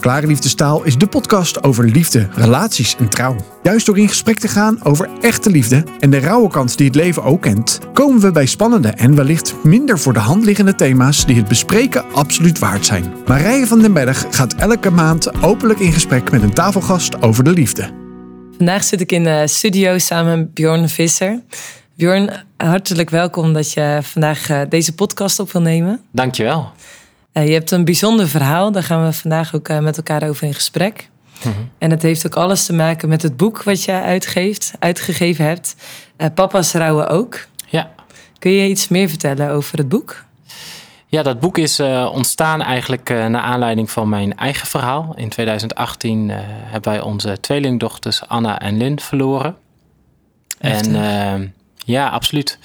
Klare Liefdestaal is de podcast over liefde, relaties en trouw. Juist door in gesprek te gaan over echte liefde en de rauwe kant die het leven ook kent, komen we bij spannende en wellicht minder voor de hand liggende thema's die het bespreken absoluut waard zijn. Marije van den Berg gaat elke maand openlijk in gesprek met een tafelgast over de liefde. Vandaag zit ik in de studio samen met Bjorn Visser. Bjorn, hartelijk welkom dat je vandaag eh, deze podcast op wil nemen. Dankjewel. Uh, je hebt een bijzonder verhaal, daar gaan we vandaag ook uh, met elkaar over in gesprek. Mm -hmm. En het heeft ook alles te maken met het boek wat je uitgeeft, uitgegeven hebt. Uh, Papa's rouwen ook. Ja. Kun je iets meer vertellen over het boek? Ja, dat boek is ontstaan eigenlijk naar aanleiding van mijn eigen verhaal. In 2018 hebben wij onze tweelingdochters Anna en Lynn verloren. En ja, absoluut.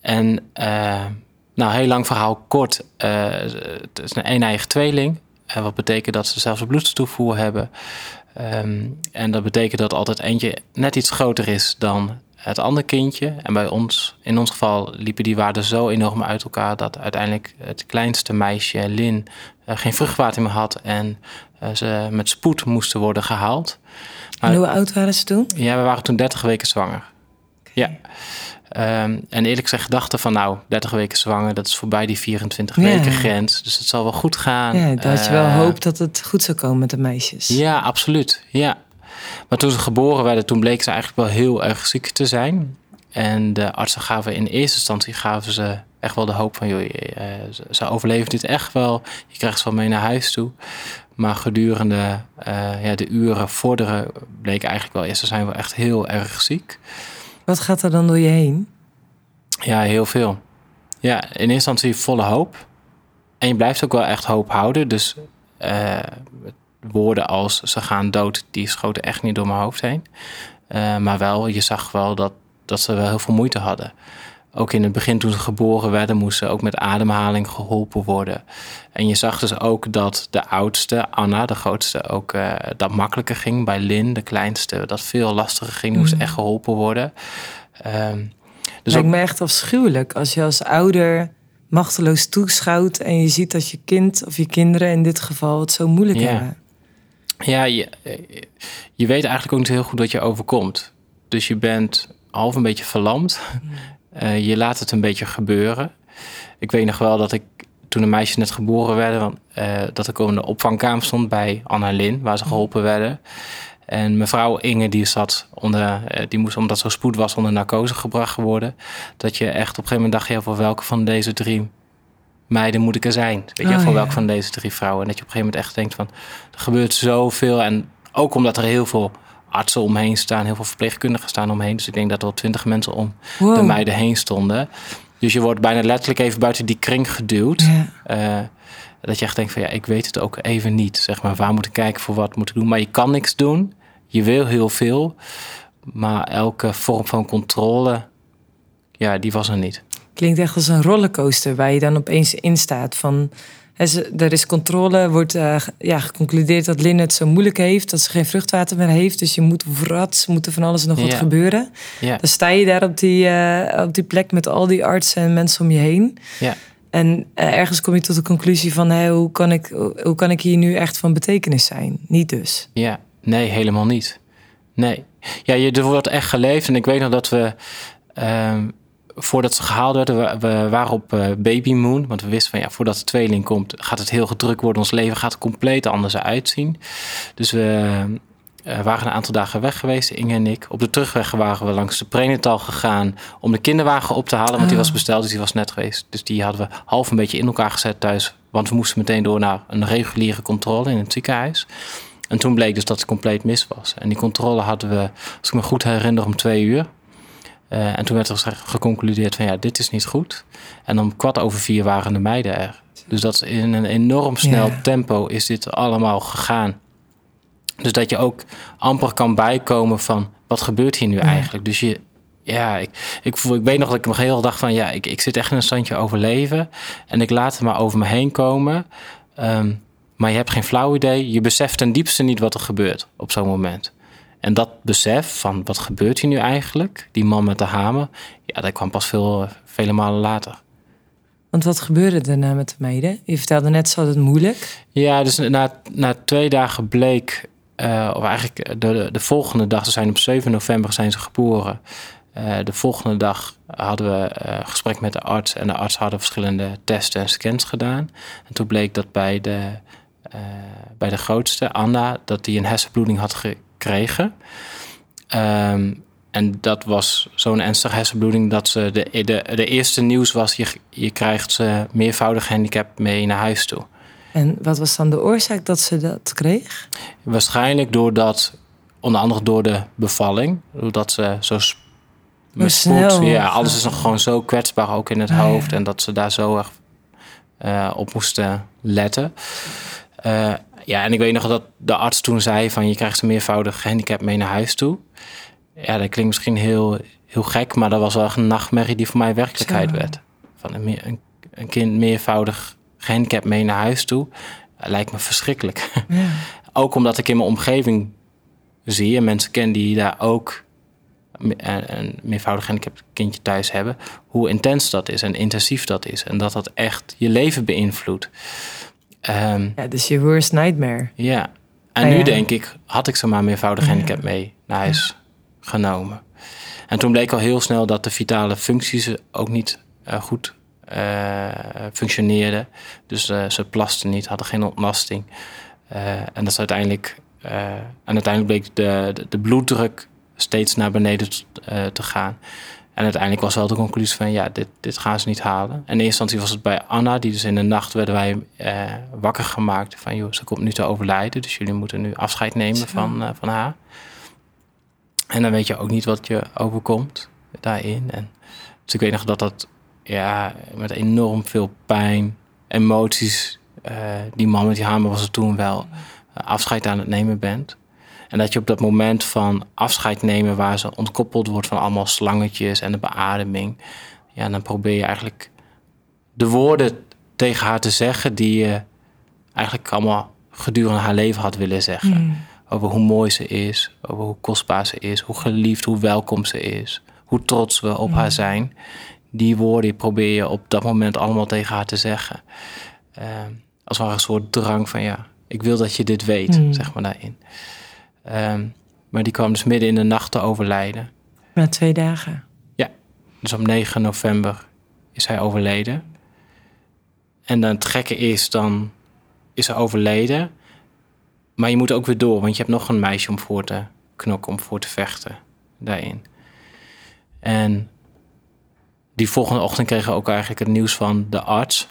En nou, heel lang verhaal kort. Uh, het is een een-eigen tweeling. Uh, wat betekent dat ze zelfs een bloedstoevoer hebben. Um, en dat betekent dat altijd eentje net iets groter is dan het andere kindje. En bij ons, in ons geval, liepen die waarden zo enorm uit elkaar... dat uiteindelijk het kleinste meisje, Lin, uh, geen vruchtwater meer had... en ze met spoed moesten worden gehaald. En hoe oud waren ze toen? Ja, we waren toen 30 weken zwanger. Okay. Ja. Um, en eerlijk gezegd gedachte van nou, 30 weken zwanger, dat is voorbij die 24 Ja. weken grens. Dus het zal wel goed gaan. Ja, had je wel Eh, hoop dat het goed zou komen met de meisjes. Ja, absoluut. Ja. Maar toen ze geboren werden, toen bleek ze eigenlijk wel heel erg ziek te zijn. En de artsen gaven in eerste instantie gaven ze echt wel de hoop van... Joh, eh, ze- ze overleven dit echt wel. Je krijgt ze wel mee naar huis toe. Maar gedurende eh, ja, de uren vorderen bleek eigenlijk wel... eerst ze zijn wel echt heel erg ziek. Wat gaat er dan door je heen? Ja, heel veel. Ja, in eerste instantie volle hoop. En je blijft ook wel echt hoop houden. Dus eh, woorden als ze gaan dood, die schoten echt niet door mijn hoofd heen. Eh, maar wel, je zag wel dat, dat ze wel heel veel moeite hadden. Ook in het begin toen ze geboren werden, moesten ze ook met ademhaling geholpen worden. En je zag dus ook dat de oudste, Anna, de grootste, ook eh, dat makkelijker ging. Bij Lin, de kleinste, dat veel lastiger ging. Die moest Mhm. echt geholpen worden. Ehm, dus Lijkt ook- me echt afschuwelijk als je als ouder machteloos toeschouwt en je ziet dat je kind of je kinderen in dit geval het zo moeilijk hebben. Ja, je, je weet eigenlijk ook niet heel goed wat je overkomt. Dus je bent half een beetje verlamd. Eh, je laat het een beetje gebeuren. Ik weet nog wel dat ik toen de meisjes net geboren werden, want, eh, dat ik op een opvangkamer stond bij Anna Lin, waar ze geholpen werden. En mevrouw Inge, die zat onder, eh, die moest, omdat zo spoed was, onder narcose gebracht worden. Dat je echt op een gegeven moment dacht, ja, voor welke van deze drie meiden moet ik er zijn? Weet je, Oh, voor ja. welke van deze drie vrouwen? En dat je op een gegeven moment echt denkt van, er gebeurt zoveel. En ook omdat er heel veel artsen omheen staan, heel veel verpleegkundigen staan omheen. Dus ik denk dat er wel twintig mensen om Wow. de meiden heen stonden. Dus je wordt bijna letterlijk even buiten die kring geduwd. Ja. Eh, dat je echt denkt van ja, ik weet het ook even niet. Zeg maar, waar moet ik kijken voor wat moet ik doen? Maar je kan niks doen. Je wil heel veel. Maar elke vorm van controle, ja, die was er niet. Klinkt echt als een rollercoaster waar je dan opeens in staat. Van, er is controle, wordt eh, ja, geconcludeerd dat Lynn het zo moeilijk heeft, dat ze geen vruchtwater meer heeft. Dus je moet vrats, moet er van alles en nog wat Ja. gebeuren. Ja, Dan sta je daar op die, eh, op die plek met al die artsen en mensen om je heen. ja. En eh, ergens kom je tot de conclusie van hoe, kan ik, hoe kan ik hier nu echt van betekenis zijn? Niet dus. Ja, nee, helemaal niet. Nee. Ja, je, er wordt echt geleefd. En ik weet nog dat we, ehm, voordat ze gehaald werden, we, we waren op eh, Baby Moon. Want we wisten van ja, voordat de tweeling komt, gaat het heel gedrukt worden. Ons leven gaat er compleet anders uitzien. Dus we eh, waren een aantal dagen weg geweest, Inge en ik. Op de terugweg waren we langs de prenatal gegaan om de kinderwagen op te halen. Want die was besteld, dus die was net geweest. Dus die hadden we half een beetje in elkaar gezet thuis. Want we moesten meteen door naar een reguliere controle in het ziekenhuis. En toen bleek dus dat het compleet mis was. En die controle hadden we, als ik me goed herinner, om twee uur. Eh, en toen werd er geconcludeerd van ja, dit is niet goed. En om kwart over vier waren de meiden er. Dus dat is in een enorm snel Ja. tempo is dit allemaal gegaan. Dus dat je ook amper kan bijkomen van wat gebeurt hier nu eigenlijk. Dus je, ja, ik, ik, voel, ik weet nog dat ik me heel dacht van ja, ik, ik zit echt in een standje overleven. En ik laat het maar over me heen komen. Ehm, maar je hebt geen flauw idee. Je beseft ten diepste niet wat er gebeurt op zo'n moment. En dat besef van wat gebeurt hier nu eigenlijk, die man met de hamer, ja, dat kwam pas veel, vele malen later. Want wat gebeurde daarna met de meiden? Je vertelde net, zo het moeilijk. Ja, dus na, na twee dagen bleek, uh, of eigenlijk de, de volgende dag, ze zijn op 7 november zijn ze geboren. Uh, de volgende dag hadden we uh, gesprek met de arts en de arts hadden verschillende testen en scans gedaan. En toen bleek dat bij de, bij de grootste, Anna, dat die een hersenbloeding had gekregen. Um, en dat was zo'n ernstige hersenbloeding dat ze de, de, de eerste nieuws was: je, je krijgt ze meervoudig handicap mee naar huis toe. En wat was dan de oorzaak dat ze dat kreeg? Waarschijnlijk doordat, onder andere door de bevalling, doordat ze zo met spoed, ja, alles is nog gewoon zo kwetsbaar ook in het ah, hoofd en dat ze daar zo erg uh, op moesten letten. Uh, ja, en ik weet nog dat de arts toen zei van je krijgt ze meervoudig handicap mee naar huis toe ja, dat klinkt misschien heel, heel gek, maar dat was wel een nachtmerrie die voor mij werkelijkheid werd. Van een, een, een, kind meervoudig gehandicapt mee naar huis toe, lijkt me verschrikkelijk. Ja. ook omdat ik in mijn omgeving zie en mensen ken die daar ook een meervoudig gehandicapt kindje thuis hebben, hoe intens dat is en intensief dat is. En dat dat echt je leven beïnvloedt. Um, ja, dus je worst nightmare. Ja. En ah, nu denk ik, had ik zomaar meervoudig handicap mee naar huis genomen. En toen bleek al heel snel dat de vitale functies ook niet uh, goed uh, functioneerden. Dus uh, ze plasten niet, hadden geen ontlasting. en dat is uiteindelijk. en uiteindelijk bleek de, de, de, bloeddruk steeds naar beneden te gaan. En uiteindelijk was wel de conclusie van ja, dit, dit gaan ze niet halen. En in eerste instantie was het bij Anna, die dus in de nacht werden wij wakker gemaakt van joh, ze komt nu te overlijden. Dus jullie moeten nu afscheid nemen van, van haar. En dan weet je ook niet wat je overkomt daarin. En, dus ik weet nog dat dat ja, met enorm veel pijn, emoties, uh, die man met die hamer was er toen wel, uh, afscheid aan het nemen bent. En dat je op dat moment van afscheid nemen, waar ze ontkoppeld wordt van allemaal slangetjes en de beademing, ja, dan probeer je eigenlijk de woorden tegen haar te zeggen die je eigenlijk allemaal gedurende haar leven had willen zeggen. Mm. Over hoe mooi ze is, over hoe kostbaar ze is, hoe geliefd, hoe welkom ze is, hoe trots we op haar zijn. Die woorden probeer je op dat moment allemaal tegen haar te zeggen. Uh, als het een soort drang van ja, ik wil dat je dit weet, mm. zeg maar daarin. Um, maar die kwam dus midden in de nacht te overlijden. Na twee dagen? Ja, dus op 9 november is hij overleden. En dan het gekke is, dan is hij overleden. Maar je moet ook weer door, want je hebt nog een meisje om voor te knokken, om voor te vechten daarin. En die volgende ochtend kregen we ook eigenlijk het nieuws van de arts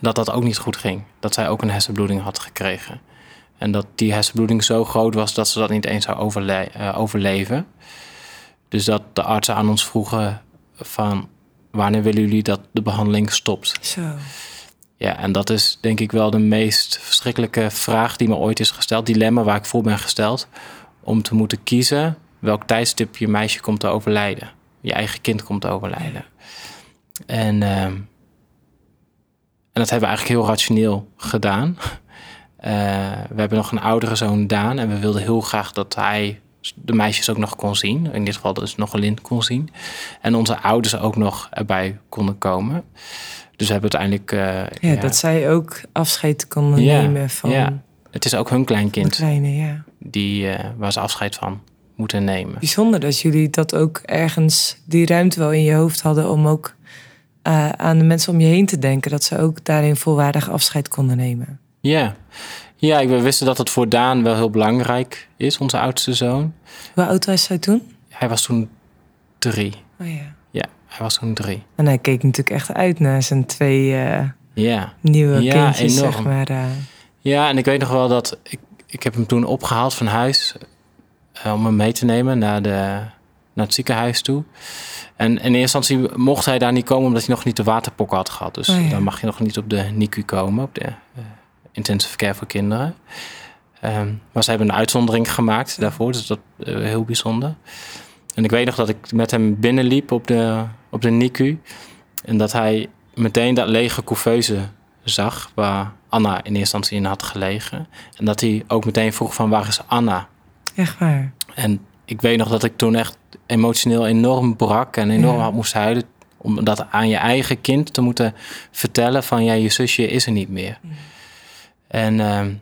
dat dat ook niet goed ging. Dat zij ook een hersenbloeding had gekregen. En dat die hersenbloeding zo groot was dat ze dat niet eens zou overle uh, overleven. Dus dat de artsen aan ons vroegen van wanneer willen jullie dat de behandeling stopt? Zo. Ja, en dat is denk ik wel de meest verschrikkelijke vraag die me ooit is gesteld. Dilemma waar ik voor ben gesteld. Om te moeten kiezen welk tijdstip je meisje komt te overlijden. Je eigen kind komt te overlijden. En, uh, en dat hebben we eigenlijk heel rationeel gedaan. Uh, we hebben nog een oudere zoon, Daan. En we wilden heel graag dat hij de meisjes ook nog kon zien. In dit geval dus nog een lint kon zien. En onze ouders ook nog erbij konden komen. Dus hebben uiteindelijk... Uh, ja, dat zij ook afscheid konden nemen van... Ja, het is ook hun kleinkind. Kleine, ja. Die, uh, waar ze afscheid van moeten nemen. Bijzonder dat jullie dat ook ergens die ruimte wel in je hoofd hadden... om ook uh, aan de mensen om je heen te denken. Dat ze ook daarin volwaardig afscheid konden nemen. Ja, ja we wisten dat het voor Daan wel heel belangrijk is, onze oudste zoon. Hoe oud was hij toen? Hij was toen drie. Oh ja. Hij was toen drie. En hij keek natuurlijk echt uit naar zijn twee uh, ja. nieuwe ja, kindjes, enorm. zeg maar. Uh. Ja, en ik weet nog wel dat... Ik, ik heb hem toen opgehaald van huis... Uh, om hem mee te nemen naar, de, naar het ziekenhuis toe. En in eerste instantie mocht hij daar niet komen... omdat hij nog niet de waterpokken had gehad. Dus oh, dan mag je nog niet op de NICU komen... op de intensive care voor kinderen. Um, maar ze hebben een uitzondering gemaakt daarvoor. Dus dat is heel bijzonder. En ik weet nog dat ik met hem binnenliep op de, op de NICU. En dat hij meteen dat lege couveuse zag waar Anna in eerste instantie in had gelegen. En dat hij ook meteen vroeg van waar is Anna? Echt waar? En ik weet nog dat ik toen echt emotioneel enorm brak en enorm had moest huilen. Om dat aan je eigen kind te moeten vertellen van ja, je zusje is er niet meer. En ehm,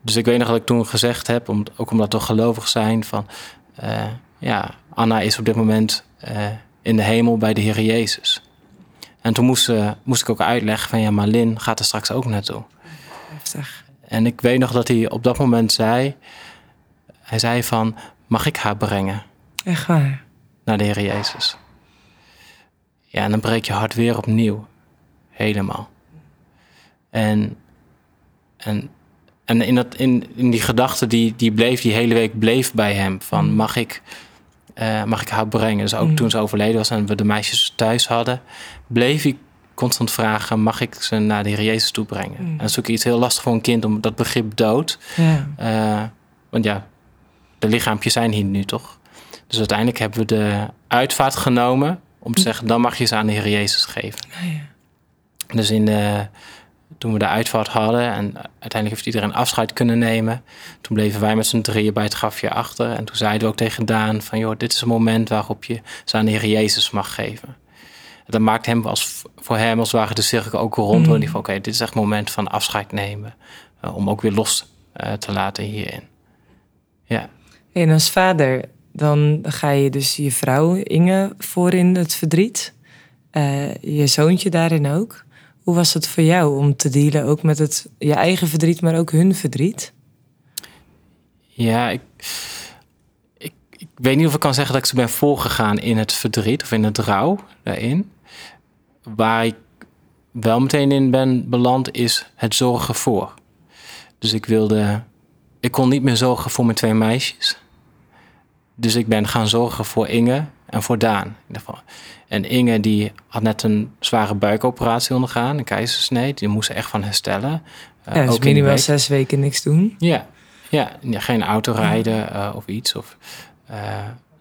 dus ik weet nog dat ik toen gezegd heb, om, ook omdat we gelovig zijn, van eh, ja, Anna is op dit moment eh, in de hemel bij de Heer Jezus. En toen moest, moest ik ook uitleggen van ja, maar Lin gaat er straks ook naartoe. Heftig. En ik weet nog dat hij op dat moment zei, hij zei van, mag ik haar brengen? Echt waar? Naar de Heer Jezus. Ja, en dan breek je hart weer opnieuw. Helemaal. En, en, en in, dat, in, in die gedachte die, die bleef, die hele week bleef bij hem. Van mm. mag ik, uh, mag ik haar brengen? Dus ook mm. toen ze overleden was en we de meisjes thuis hadden, bleef ik constant vragen: mag ik ze naar de Heer Jezus toe brengen? Mm. En dat is ook iets heel lastig voor een kind om dat begrip dood. Ja. Uh, want ja, de lichaampjes zijn hier nu toch? Dus uiteindelijk hebben we de uitvaart genomen om te zeggen: dan mag je ze aan de Heer Jezus geven. Ja. Dus in de, toen we de uitvaart hadden en uiteindelijk heeft iedereen afscheid kunnen nemen. Toen bleven wij met z'n drieën bij het grafje achter. En toen zeiden we ook tegen Daan van joh, dit is een moment waarop je ze aan de Heer Jezus mag geven. En dat maakt hem als, voor hem als het ware de cirkel ook rond. Mm. van oké, dit is echt een moment van afscheid nemen. Uh, om ook weer los uh, te laten hierin. Ja. En als vader, dan ga je dus je vrouw Inge voor in het verdriet. Uh, je zoontje daarin ook. Hoe was het voor jou om te dealen ook met het, je eigen verdriet, maar ook hun verdriet? Ja, ik, ik, ik weet niet of ik kan zeggen dat ik ze ben voorgegaan in het verdriet of in het rouw daarin. Waar ik wel meteen in ben beland is het zorgen voor. Dus ik wilde, ik kon niet meer zorgen voor mijn twee meisjes. Dus ik ben gaan zorgen voor Inge en voor Daan. In ieder geval. En Inge die had net een zware buikoperatie ondergaan, een keizersnee. Die moest er echt van herstellen. Uh, ja, dus ook minimaal week. zes weken niks doen. Ja, ja, ja geen auto rijden uh, of iets. Of, uh,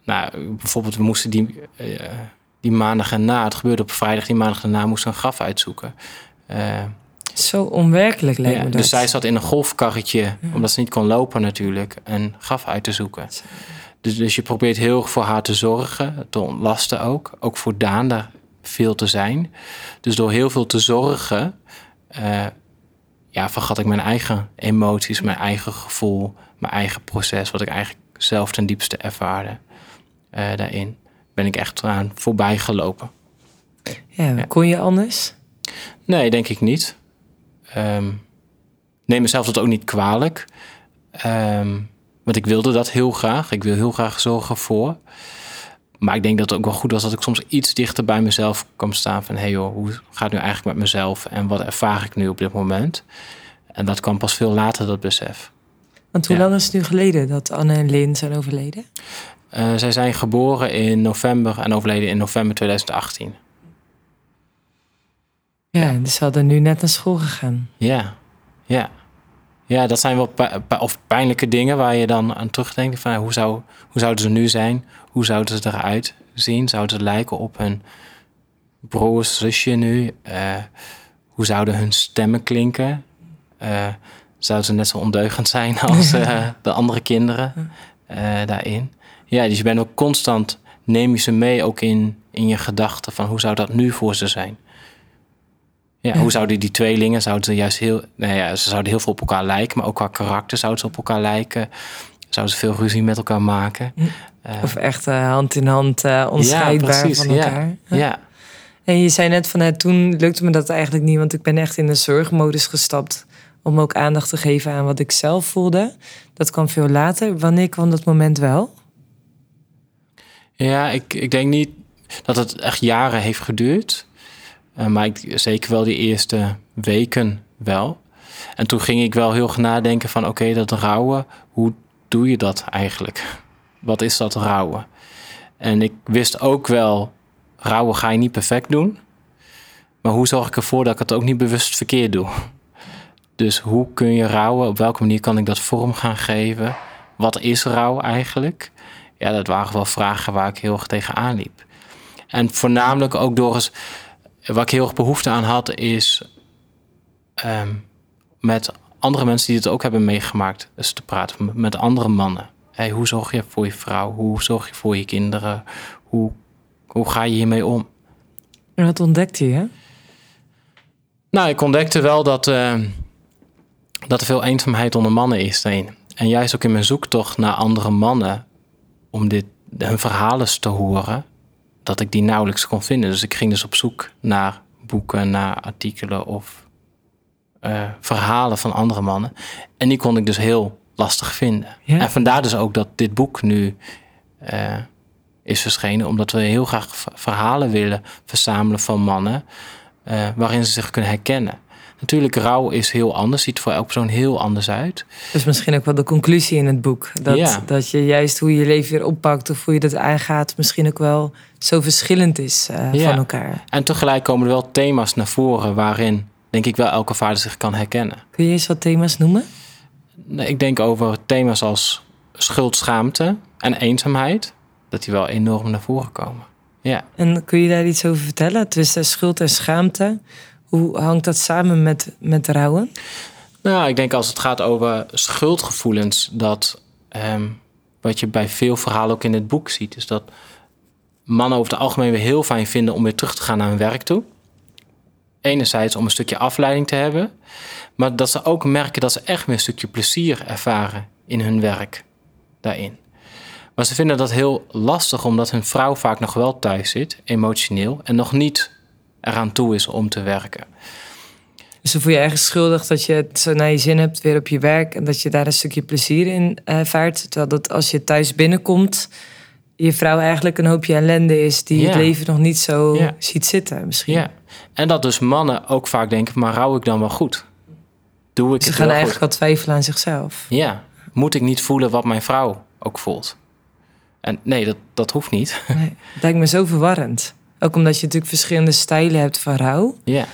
nou, bijvoorbeeld, we moesten die, die maandag erna, het gebeurde op vrijdag, die maandag erna moesten een graf uitzoeken. Zo onwerkelijk lijkt ja, me dat. Dus zij zat in een golfkarretje, ja. omdat ze niet kon lopen natuurlijk, een graf uit te zoeken. Dus, dus je probeert heel voor haar te zorgen, te ontlasten ook. Ook voor Daan daar veel te zijn. Dus door heel veel te zorgen, uh, ja, vergat ik mijn eigen emoties, mijn eigen gevoel, mijn eigen proces, wat ik eigenlijk zelf ten diepste ervaarde uh, daarin. Ben ik echt aan voorbij gelopen. Ja, ja, kon je anders? Nee, denk ik niet. Um, neem mezelf dat ook niet kwalijk. Um, want ik wilde dat heel graag. Ik wil heel graag zorgen voor. Maar ik denk dat het ook wel goed was dat ik soms iets dichter bij mezelf kwam staan. Van hé hey joh, hoe gaat het nu eigenlijk met mezelf? En wat ervaar ik nu op dit moment? En dat kwam pas veel later, dat besef. Want hoe lang is het nu geleden dat Anne en Lin zijn overleden? Uh, zij zijn geboren in november en overleden in november 2018. Ja, dus ze hadden nu net naar school gegaan. Ja, ja. Ja, dat zijn wel of pijnlijke dingen waar je dan aan terugdenkt. Van, hoe, zou, hoe zouden ze nu zijn? Hoe zouden ze eruit zien? Zouden ze lijken op hun broers, zusje nu? Uh, hoe zouden hun stemmen klinken? Uh, zouden ze net zo ondeugend zijn als uh, de andere kinderen daarin? Ja, dus je bent ook constant, neem je ze mee ook in, in je gedachten van hoe zou dat nu voor ze zijn? Ja, Hoe zouden die tweelingen, zouden ze juist heel, nou ja, ze zouden heel veel op elkaar lijken, maar ook qua karakter zouden ze op elkaar lijken. Zouden ze veel ruzie met elkaar maken. Uh, of echt uh, hand in hand uh, onscheidbaar van elkaar. Ja, ja. En je zei net van toen lukte me dat eigenlijk niet, want ik ben echt in de zorgmodus gestapt om ook aandacht te geven aan wat ik zelf voelde. Dat kwam veel later. Wanneer kwam dat moment wel? Ja, ik, ik denk niet dat het echt jaren heeft geduurd. Uh, maar zeker wel die eerste weken wel. En toen ging ik wel heel nadenken van oké, dat rouwen, hoe doe je dat eigenlijk? Wat is dat rouwen? En ik wist ook wel, rouwen ga je niet perfect doen. Maar hoe zorg ik ervoor dat ik het ook niet bewust verkeerd doe? Dus hoe kun je rouwen? Op welke manier kan ik dat vorm gaan geven? Wat is rouw eigenlijk? Ja, dat waren wel vragen waar ik heel erg tegenaan liep. En voornamelijk ook door eens wat ik heel erg behoefte aan had, is um, met andere mensen die het ook hebben meegemaakt, dus te praten met andere mannen. Hey, hoe zorg je voor je vrouw? Hoe zorg je voor je kinderen? Hoe, hoe ga je hiermee om? En wat ontdekte je? Nou, ik ontdekte wel dat, uh, dat er veel eenzaamheid onder mannen is daarin. En juist ook in mijn zoektocht naar andere mannen, om dit, hun verhalen te horen, dat ik die nauwelijks kon vinden. Dus ik ging dus op zoek naar boeken, naar artikelen of uh, verhalen van andere mannen. En die kon ik dus heel lastig vinden. Ja. En vandaar dus ook dat dit boek nu uh, is verschenen, omdat we heel graag verhalen willen verzamelen van mannen uh, waarin ze zich kunnen herkennen. Natuurlijk, rouw is heel anders, ziet voor elke persoon heel anders uit. Dus misschien ook wel de conclusie in het boek. Dat, Ja. dat je juist hoe je leven weer oppakt of hoe je dat aangaat, misschien ook wel zo verschillend is eh, Ja. van elkaar. En tegelijk komen er wel thema's naar voren waarin, denk ik, wel elke vader zich kan herkennen. Kun je eens wat thema's noemen? Ik denk over thema's als schuld, schaamte en eenzaamheid, dat die wel enorm naar voren komen. Ja. En kun je daar iets over vertellen? Tussen schuld en schaamte. Hoe hangt dat samen met, met rouwen? Nou, ik denk als het gaat over schuldgevoelens, dat ehm, wat je bij veel verhalen ook in het boek ziet, is dat mannen over het algemeen weer heel fijn vinden om weer terug te gaan naar hun werk toe. Enerzijds om een stukje afleiding te hebben, maar dat ze ook merken dat ze echt weer een stukje plezier ervaren in hun werk daarin. Maar ze vinden dat heel lastig omdat hun vrouw vaak nog wel thuis zit, emotioneel, en nog niet eraan toe is om te werken. Dus dan voel je ergens schuldig dat je het zo naar je zin hebt weer op je werk en dat je daar een stukje plezier in eh vaart. Terwijl dat als je thuis binnenkomt, je vrouw eigenlijk een hoopje ellende is die het leven nog niet zo ziet zitten. Misschien. Ja, en dat dus mannen ook vaak denken, maar rouw ik dan wel goed? Doe ik Ze gaan eigenlijk al twijfelen aan zichzelf. Ja, moet ik niet voelen wat mijn vrouw ook voelt? En nee, dat, dat hoeft niet. Nee, het lijkt me zo verwarrend. Ook omdat je natuurlijk verschillende stijlen hebt van rouw. ja,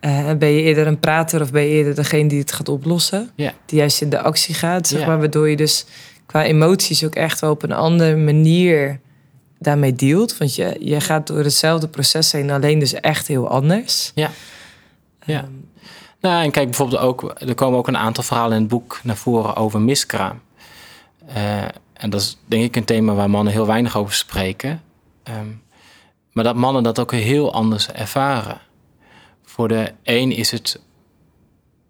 Eh, ben je eerder een prater of ben je eerder degene die het gaat oplossen? Ja. Die juist in de actie gaat, zeg maar. Waardoor je dus qua emoties ook echt wel op een andere manier daarmee dealt. Want je, je gaat door hetzelfde proces heen, alleen dus echt heel anders. Ja. Ja. Ehm, nou en kijk bijvoorbeeld ook, er komen ook een aantal verhalen in het boek naar voren over miskraam. Eh, en dat is denk ik een thema waar mannen heel weinig over spreken. Ehm, maar dat mannen dat ook heel anders ervaren. Voor de een is het,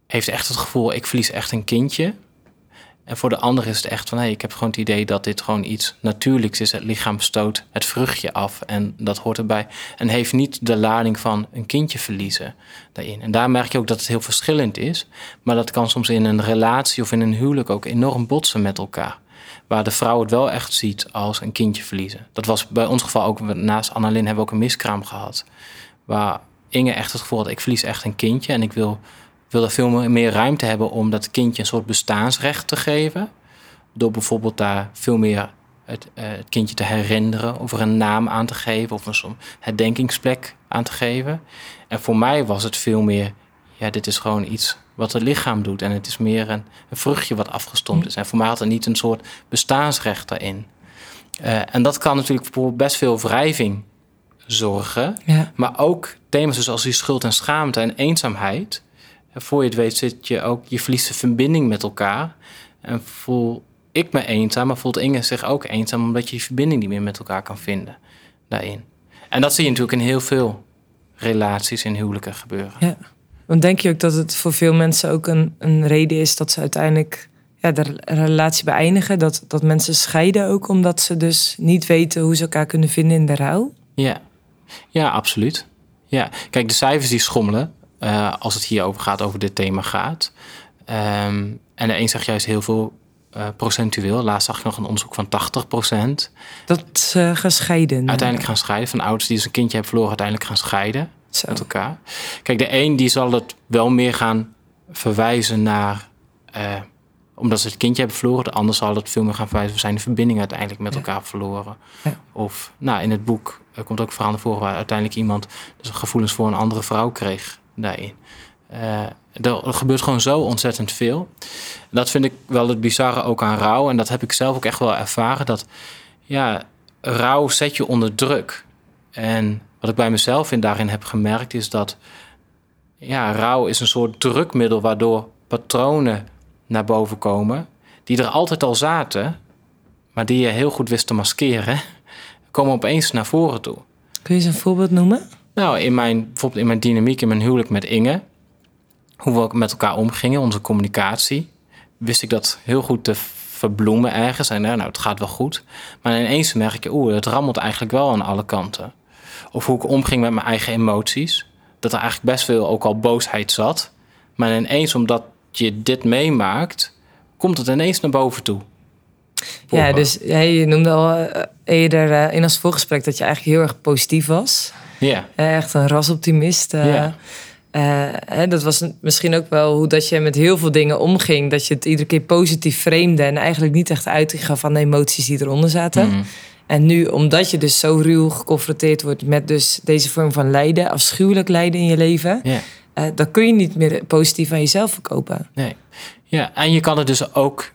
heeft echt het gevoel, ik verlies echt een kindje. En voor de ander is het echt van, hé, ik heb gewoon het idee dat dit gewoon iets natuurlijks is. Het lichaam stoot het vruchtje af en dat hoort erbij. En heeft niet de lading van een kindje verliezen daarin. En daar merk je ook dat het heel verschillend is. Maar dat kan soms in een relatie of in een huwelijk ook enorm botsen met elkaar. Waar de vrouw het wel echt ziet als een kindje verliezen. Dat was bij ons geval ook, naast Annalyn hebben we ook een miskraam gehad. Waar Inge echt het gevoel had, ik verlies echt een kindje. En ik wil, wil er veel meer- ruimte hebben om dat kindje een soort bestaansrecht te geven. Door bijvoorbeeld daar veel meer het, eh, het kindje te herinneren. Of er een naam aan te geven. Of een herdenkingsplek aan te geven. En voor mij was het veel meer, ja, dit is gewoon iets wat het lichaam doet. En het is meer een, een vruchtje wat afgestompt is. En voor mij had er niet een soort bestaansrecht daarin. Eh, en dat kan natuurlijk voor best veel wrijving zorgen. ja. Maar ook thema's dus als die schuld en schaamte en eenzaamheid. En voor je het weet zit je ook, je verliest de verbinding met elkaar. En voel ik me eenzaam, maar voelt Inge zich ook eenzaam... omdat je die verbinding niet meer met elkaar kan vinden daarin. En dat zie je natuurlijk in heel veel relaties en huwelijken gebeuren. Ja. Want denk je ook dat het voor veel mensen ook een, een reden is dat ze uiteindelijk ja, de relatie beëindigen? Dat, dat mensen scheiden ook omdat ze dus niet weten hoe ze elkaar kunnen vinden in de rouw? Ja, ja absoluut. Ja. Kijk, de cijfers die schommelen eh, als het hier over gaat, over dit thema gaat. Ehm, en de een zegt juist heel veel eh, procentueel. Laatst zag ik nog een onderzoek van 80 procent. Dat ze gaan scheiden. Uiteindelijk gaan scheiden. Van ouders die dus een kindje hebben verloren, uiteindelijk gaan scheiden Zo. met elkaar. Kijk, de een die zal het wel meer gaan verwijzen naar... eh, omdat ze het kindje hebben verloren. De ander zal het veel meer gaan verwijzen... we zijn de verbinding uiteindelijk met Ja. elkaar verloren. Ja. Of nou, in het boek er komt ook verhaal naar voren... waar uiteindelijk iemand dus gevoelens voor een andere vrouw kreeg daarin. Er, er gebeurt gewoon zo ontzettend veel. Dat vind ik wel het bizarre ook aan rouw. En dat heb ik zelf ook echt wel ervaren. Dat ja, rouw zet je onder druk. En wat ik bij mezelf in daarin heb gemerkt is dat ja, rouw is een soort drukmiddel waardoor patronen naar boven komen die er altijd al zaten, maar die je heel goed wist te maskeren, komen opeens naar voren toe. Kun je eens een voorbeeld noemen? Nou, in mijn, bijvoorbeeld in mijn dynamiek, in mijn huwelijk met Inge, hoe we met elkaar omgingen, onze communicatie, wist ik dat heel goed te verbloemen ergens. En nou, het gaat wel goed. Maar ineens merk je, oeh, het rammelt eigenlijk wel aan alle kanten. Of hoe ik omging met mijn eigen emoties. Dat er eigenlijk best veel ook al boosheid zat. Maar ineens, omdat je dit meemaakt, komt het ineens naar boven toe. Ja, dus hey, je noemde al uh, eerder uh, in ons voorgesprek dat je eigenlijk heel erg positief was. Ja. Uh, echt een rasoptimist. ja. Hè, dat was misschien ook wel hoe dat je met heel veel dingen omging. Dat je het iedere keer positief vreemde en eigenlijk niet echt uitgaf van de emoties die eronder zaten. Mm. En nu, omdat je dus zo ruw geconfronteerd wordt met dus deze vorm van lijden, afschuwelijk lijden in je leven, ja. dan kun je niet meer positief aan jezelf verkopen. Nee. Ja, en je kan het dus ook.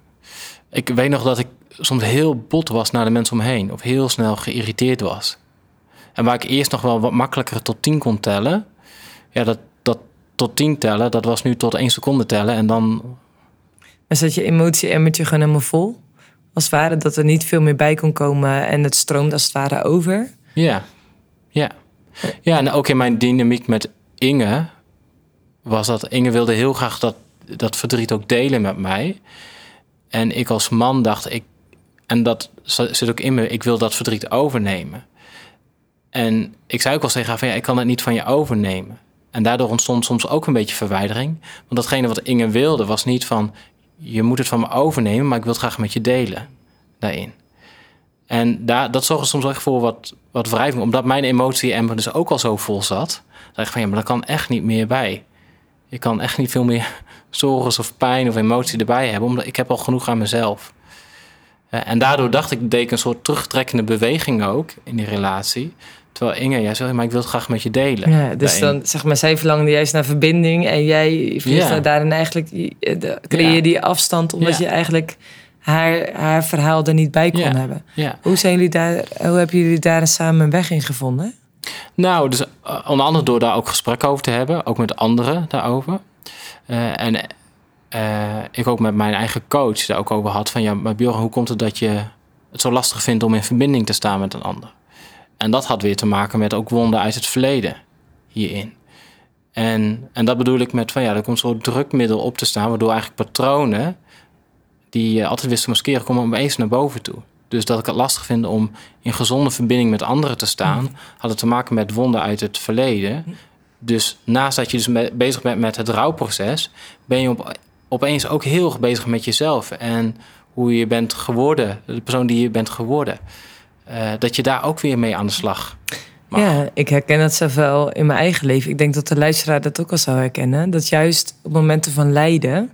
Ik weet nog dat ik soms heel bot was naar de mensen om me heen. Of heel snel geïrriteerd was. En waar ik eerst nog wel wat makkelijker tot tien kon tellen. Ja, dat, dat tot tien tellen, dat was nu tot één seconde tellen. En dan... En zat je emotie-emmertje gewoon helemaal vol? Als het ware dat er niet veel meer bij kon komen en het stroomt als het ware over? Ja, ja. Ja, en ook in mijn dynamiek met Inge was dat... Inge wilde heel graag dat, dat verdriet ook delen met mij. En ik als man dacht, ik, en dat zit ook in me, ik wil dat verdriet overnemen. En ik zei ook al tegen haar van ja, ik kan het niet van je overnemen. En daardoor ontstond soms ook een beetje verwijdering. Want datgene wat Inge wilde was niet van je moet het van me overnemen, maar ik wil het graag met je delen daarin. En daar, dat zorgde soms echt voor wat, wat wrijving. Omdat mijn emotie en dus ook al zo vol zat. dacht ik van ja, maar dat kan echt niet meer bij. Je kan echt niet veel meer zorgen of pijn of emotie erbij hebben. Omdat ik heb al genoeg aan mezelf. En daardoor dacht ik, deed ik een soort terugtrekkende beweging ook in die relatie. Terwijl Inge, jij zei, maar ik wil het graag met je delen. Ja, dus dan zeg maar, zij verlangde juist naar verbinding en jij ja. daarin eigenlijk creëer je die afstand omdat je eigenlijk haar, haar verhaal er niet bij kon hebben. Hoe, zijn jullie daar, hoe hebben jullie daar samen een weg in gevonden? Nou, dus onder andere door daar ook gesprekken over te hebben, ook met anderen daarover. Uh, en uh, ik ook met mijn eigen coach daar ook over had van ja, maar Björn, hoe komt het dat je het zo lastig vindt om in verbinding te staan met een ander? En dat had weer te maken met ook wonden uit het verleden hierin. En, en dat bedoel ik met van ja, er komt zo'n drukmiddel op te staan, waardoor eigenlijk patronen die je altijd wist te maskeren, komen opeens naar boven toe. Dus dat ik het lastig vind om in gezonde verbinding met anderen te staan, mm. had het te maken met wonden uit het verleden. Dus naast dat je dus bezig bent met het rouwproces, ben je op, opeens ook heel erg bezig met jezelf en hoe je bent geworden, de persoon die je bent geworden. Uh, dat je daar ook weer mee aan de slag mag. Ja, ik herken dat zelf wel in mijn eigen leven. Ik denk dat de luisteraar dat ook al zou herkennen. Dat juist op momenten van lijden,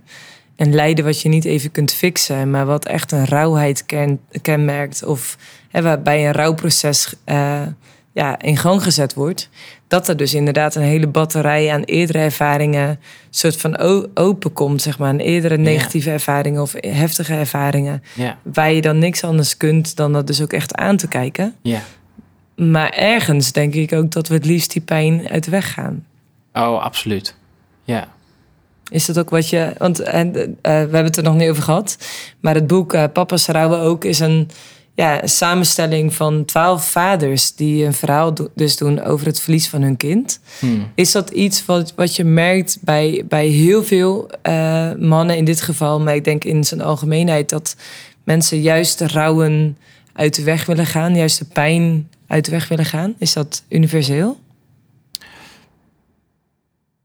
en lijden wat je niet even kunt fixen, maar wat echt een rauwheid ken, kenmerkt, of hè, waarbij een rouwproces uh, ja, in gang gezet wordt, dat er dus inderdaad een hele batterij aan eerdere ervaringen soort van open komt, zeg maar, aan eerdere negatieve ervaringen of heftige ervaringen, ja. waar je dan niks anders kunt dan dat dus ook echt aan te kijken. Ja. Maar ergens denk ik ook dat we het liefst die pijn uit de weg gaan. Oh, absoluut. Ja. Is dat ook wat je. Want en, uh, we hebben het er nog niet over gehad. Maar het boek uh, Papa's Rouwen ook is een ja, een samenstelling van twaalf vaders die een verhaal do dus doen over het verlies van hun kind. Hmm. Is dat iets wat, wat je merkt bij, bij heel veel uh, mannen in dit geval, maar ik denk in zijn algemeenheid dat mensen juist de rouwen uit de weg willen gaan, juist de pijn uit de weg willen gaan? Is dat universeel?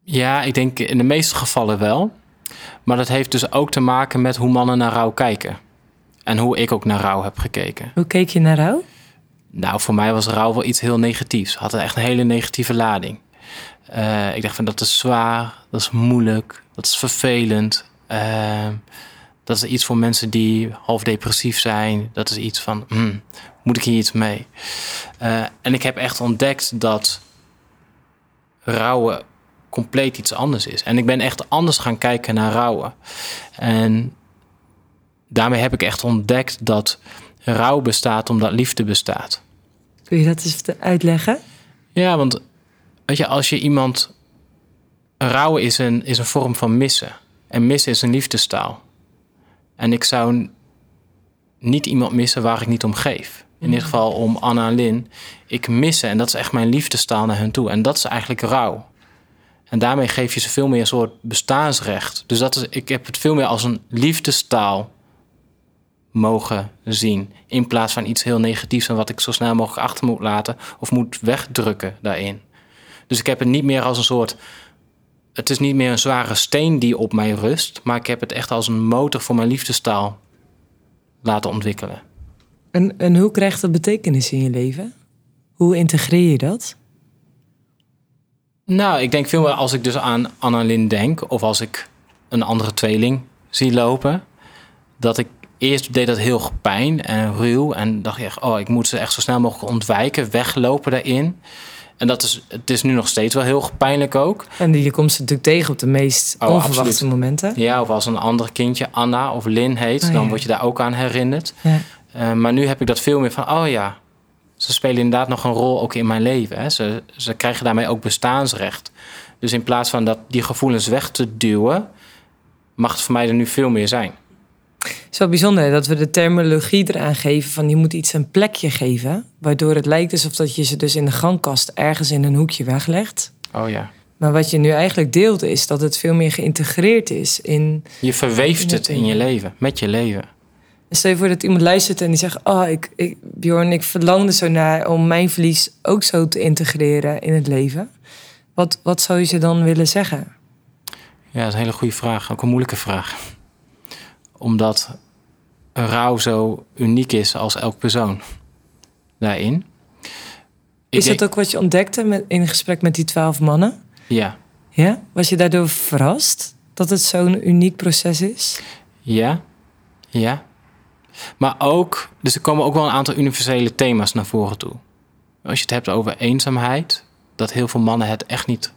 Ja, ik denk in de meeste gevallen wel. Maar dat heeft dus ook te maken met hoe mannen naar rouw kijken. En hoe ik ook naar rouw heb gekeken. Hoe keek je naar rouw? Nou, voor mij was rouw wel iets heel negatiefs. Had echt een hele negatieve lading. Uh, ik dacht van dat is zwaar, dat is moeilijk, dat is vervelend. Uh, dat is iets voor mensen die half depressief zijn. Dat is iets van, hmm, moet ik hier iets mee? Uh, en ik heb echt ontdekt dat rouwen compleet iets anders is. En ik ben echt anders gaan kijken naar rouwen. En daarmee heb ik echt ontdekt dat rouw bestaat omdat liefde bestaat. Kun je dat eens uitleggen? Ja, want weet je, als je iemand. Rouwen is een, is een vorm van missen. En missen is een liefdestaal. En ik zou niet iemand missen waar ik niet om geef. in dit geval om Anna en Lin, ik mis ze. En dat is echt mijn liefdestaal naar hen toe. En dat is eigenlijk rouw. En daarmee geef je ze veel meer een soort bestaansrecht. Dus dat is, ik heb het veel meer als een liefdestaal mogen zien. In plaats van iets heel negatiefs en wat ik zo snel mogelijk achter moet laten of moet wegdrukken daarin. Dus ik heb het niet meer als een soort. Het is niet meer een zware steen die op mij rust, maar ik heb het echt als een motor voor mijn liefdestaal laten ontwikkelen. En, en hoe krijgt dat betekenis in je leven? Hoe integreer je dat? Nou, ik denk veel meer als ik dus aan Annalyn denk, of als ik een andere tweeling zie lopen, dat ik eerst deed dat heel pijn en ruw en dacht je echt, oh, ik moet ze echt zo snel mogelijk ontwijken, weglopen daarin. En dat is, het is nu nog steeds wel heel pijnlijk ook. En je komt ze natuurlijk tegen op de meest Oh, onverwachte absoluut. momenten. Ja, of als een ander kindje Anna of Lin heet, Oh, dan ja. word je daar ook aan herinnerd. Ja. Eh, maar nu heb ik dat veel meer van, oh ja, ze spelen inderdaad nog een rol ook in mijn leven. Hè. Ze, ze krijgen daarmee ook bestaansrecht. Dus in plaats van dat, die gevoelens weg te duwen, mag het voor mij er nu veel meer zijn. Het is wel bijzonder dat we de terminologie eraan geven van je moet iets een plekje geven. Waardoor het lijkt alsof dat je ze dus in de gangkast ergens in een hoekje weglegt. Oh ja. Maar wat je nu eigenlijk deelt is dat het veel meer geïntegreerd is in... Je verweeft het in je leven, met je leven. Stel je voor dat iemand luistert en die zegt... Oh, ik, ik, Bjorn, ik verlang er zo naar om mijn verlies ook zo te integreren in het leven. Wat, wat zou je ze dan willen zeggen? Ja, dat is een hele goede vraag. Ook een moeilijke vraag. Omdat een rouw zo uniek is als elk persoon daarin. Ik Is dat ook wat je ontdekte met, in gesprek met die twaalf mannen? Ja, Ja? Was je daardoor verrast dat het zo'n uniek proces is? ja, ja. Maar ook, dus er komen ook wel een aantal universele thema's naar voren toe. Als je het hebt over eenzaamheid, dat heel veel mannen het echt niet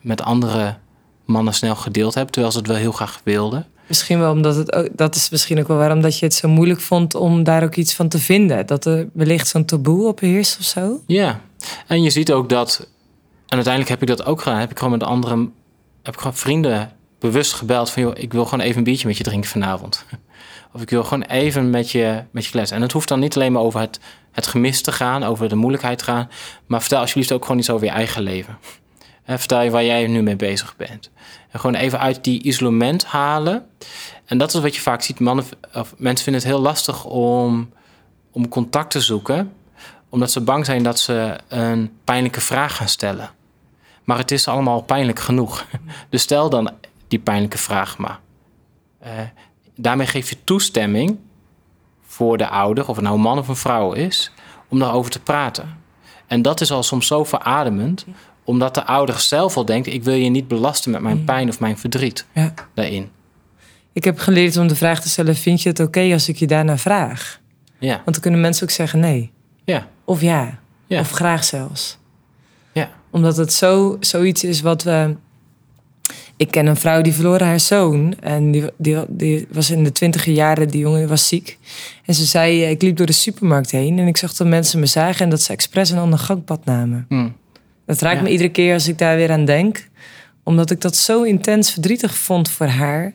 met andere mannen snel gedeeld hebben, terwijl ze het wel heel graag wilden. Misschien wel omdat het ook, dat is misschien ook wel waarom dat je het zo moeilijk vond om daar ook iets van te vinden. Dat er wellicht zo'n taboe op heerst of zo. Ja, en je ziet ook dat, en uiteindelijk heb ik dat ook gedaan, heb ik gewoon met andere, heb ik gewoon vrienden bewust gebeld van, joh, ik wil gewoon even een biertje met je drinken vanavond. Of ik wil gewoon even met je, met je kletsen. En het hoeft dan niet alleen maar over het, het gemis te gaan, over de moeilijkheid te gaan, maar vertel alsjeblieft ook gewoon iets over je eigen leven. Vertel je waar jij nu mee bezig bent. En gewoon even uit die isolement halen. En dat is wat je vaak ziet. Mannen, of mensen vinden het heel lastig om, om contact te zoeken omdat ze bang zijn dat ze een pijnlijke vraag gaan stellen. Maar het is allemaal pijnlijk genoeg. Dus stel dan die pijnlijke vraag maar. Eh, daarmee geef je toestemming voor de ouder, of het nou een man of een vrouw is, om daarover te praten. En dat is al soms zo verademend, omdat de ouder zelf al denkt: ik wil je niet belasten met mijn pijn of mijn verdriet Ja. daarin. Ik heb geleerd om de vraag te stellen: vind je het oké als ik je daarna vraag? Ja, Want dan kunnen mensen ook zeggen nee. ja, Of ja. Ja. Of graag zelfs. ja. Omdat het zo, zoiets is wat we. Ik ken een vrouw die verloor haar zoon. En die, die, die was in de twintiger jaren, die jongen was ziek. En ze zei, eh, ik liep door de supermarkt heen... en ik zag dat mensen me zagen... en dat ze expres een ander gangpad namen. Hm. Dat raakt Ja. me iedere keer als ik daar weer aan denk. Omdat ik dat zo intens verdrietig vond voor haar...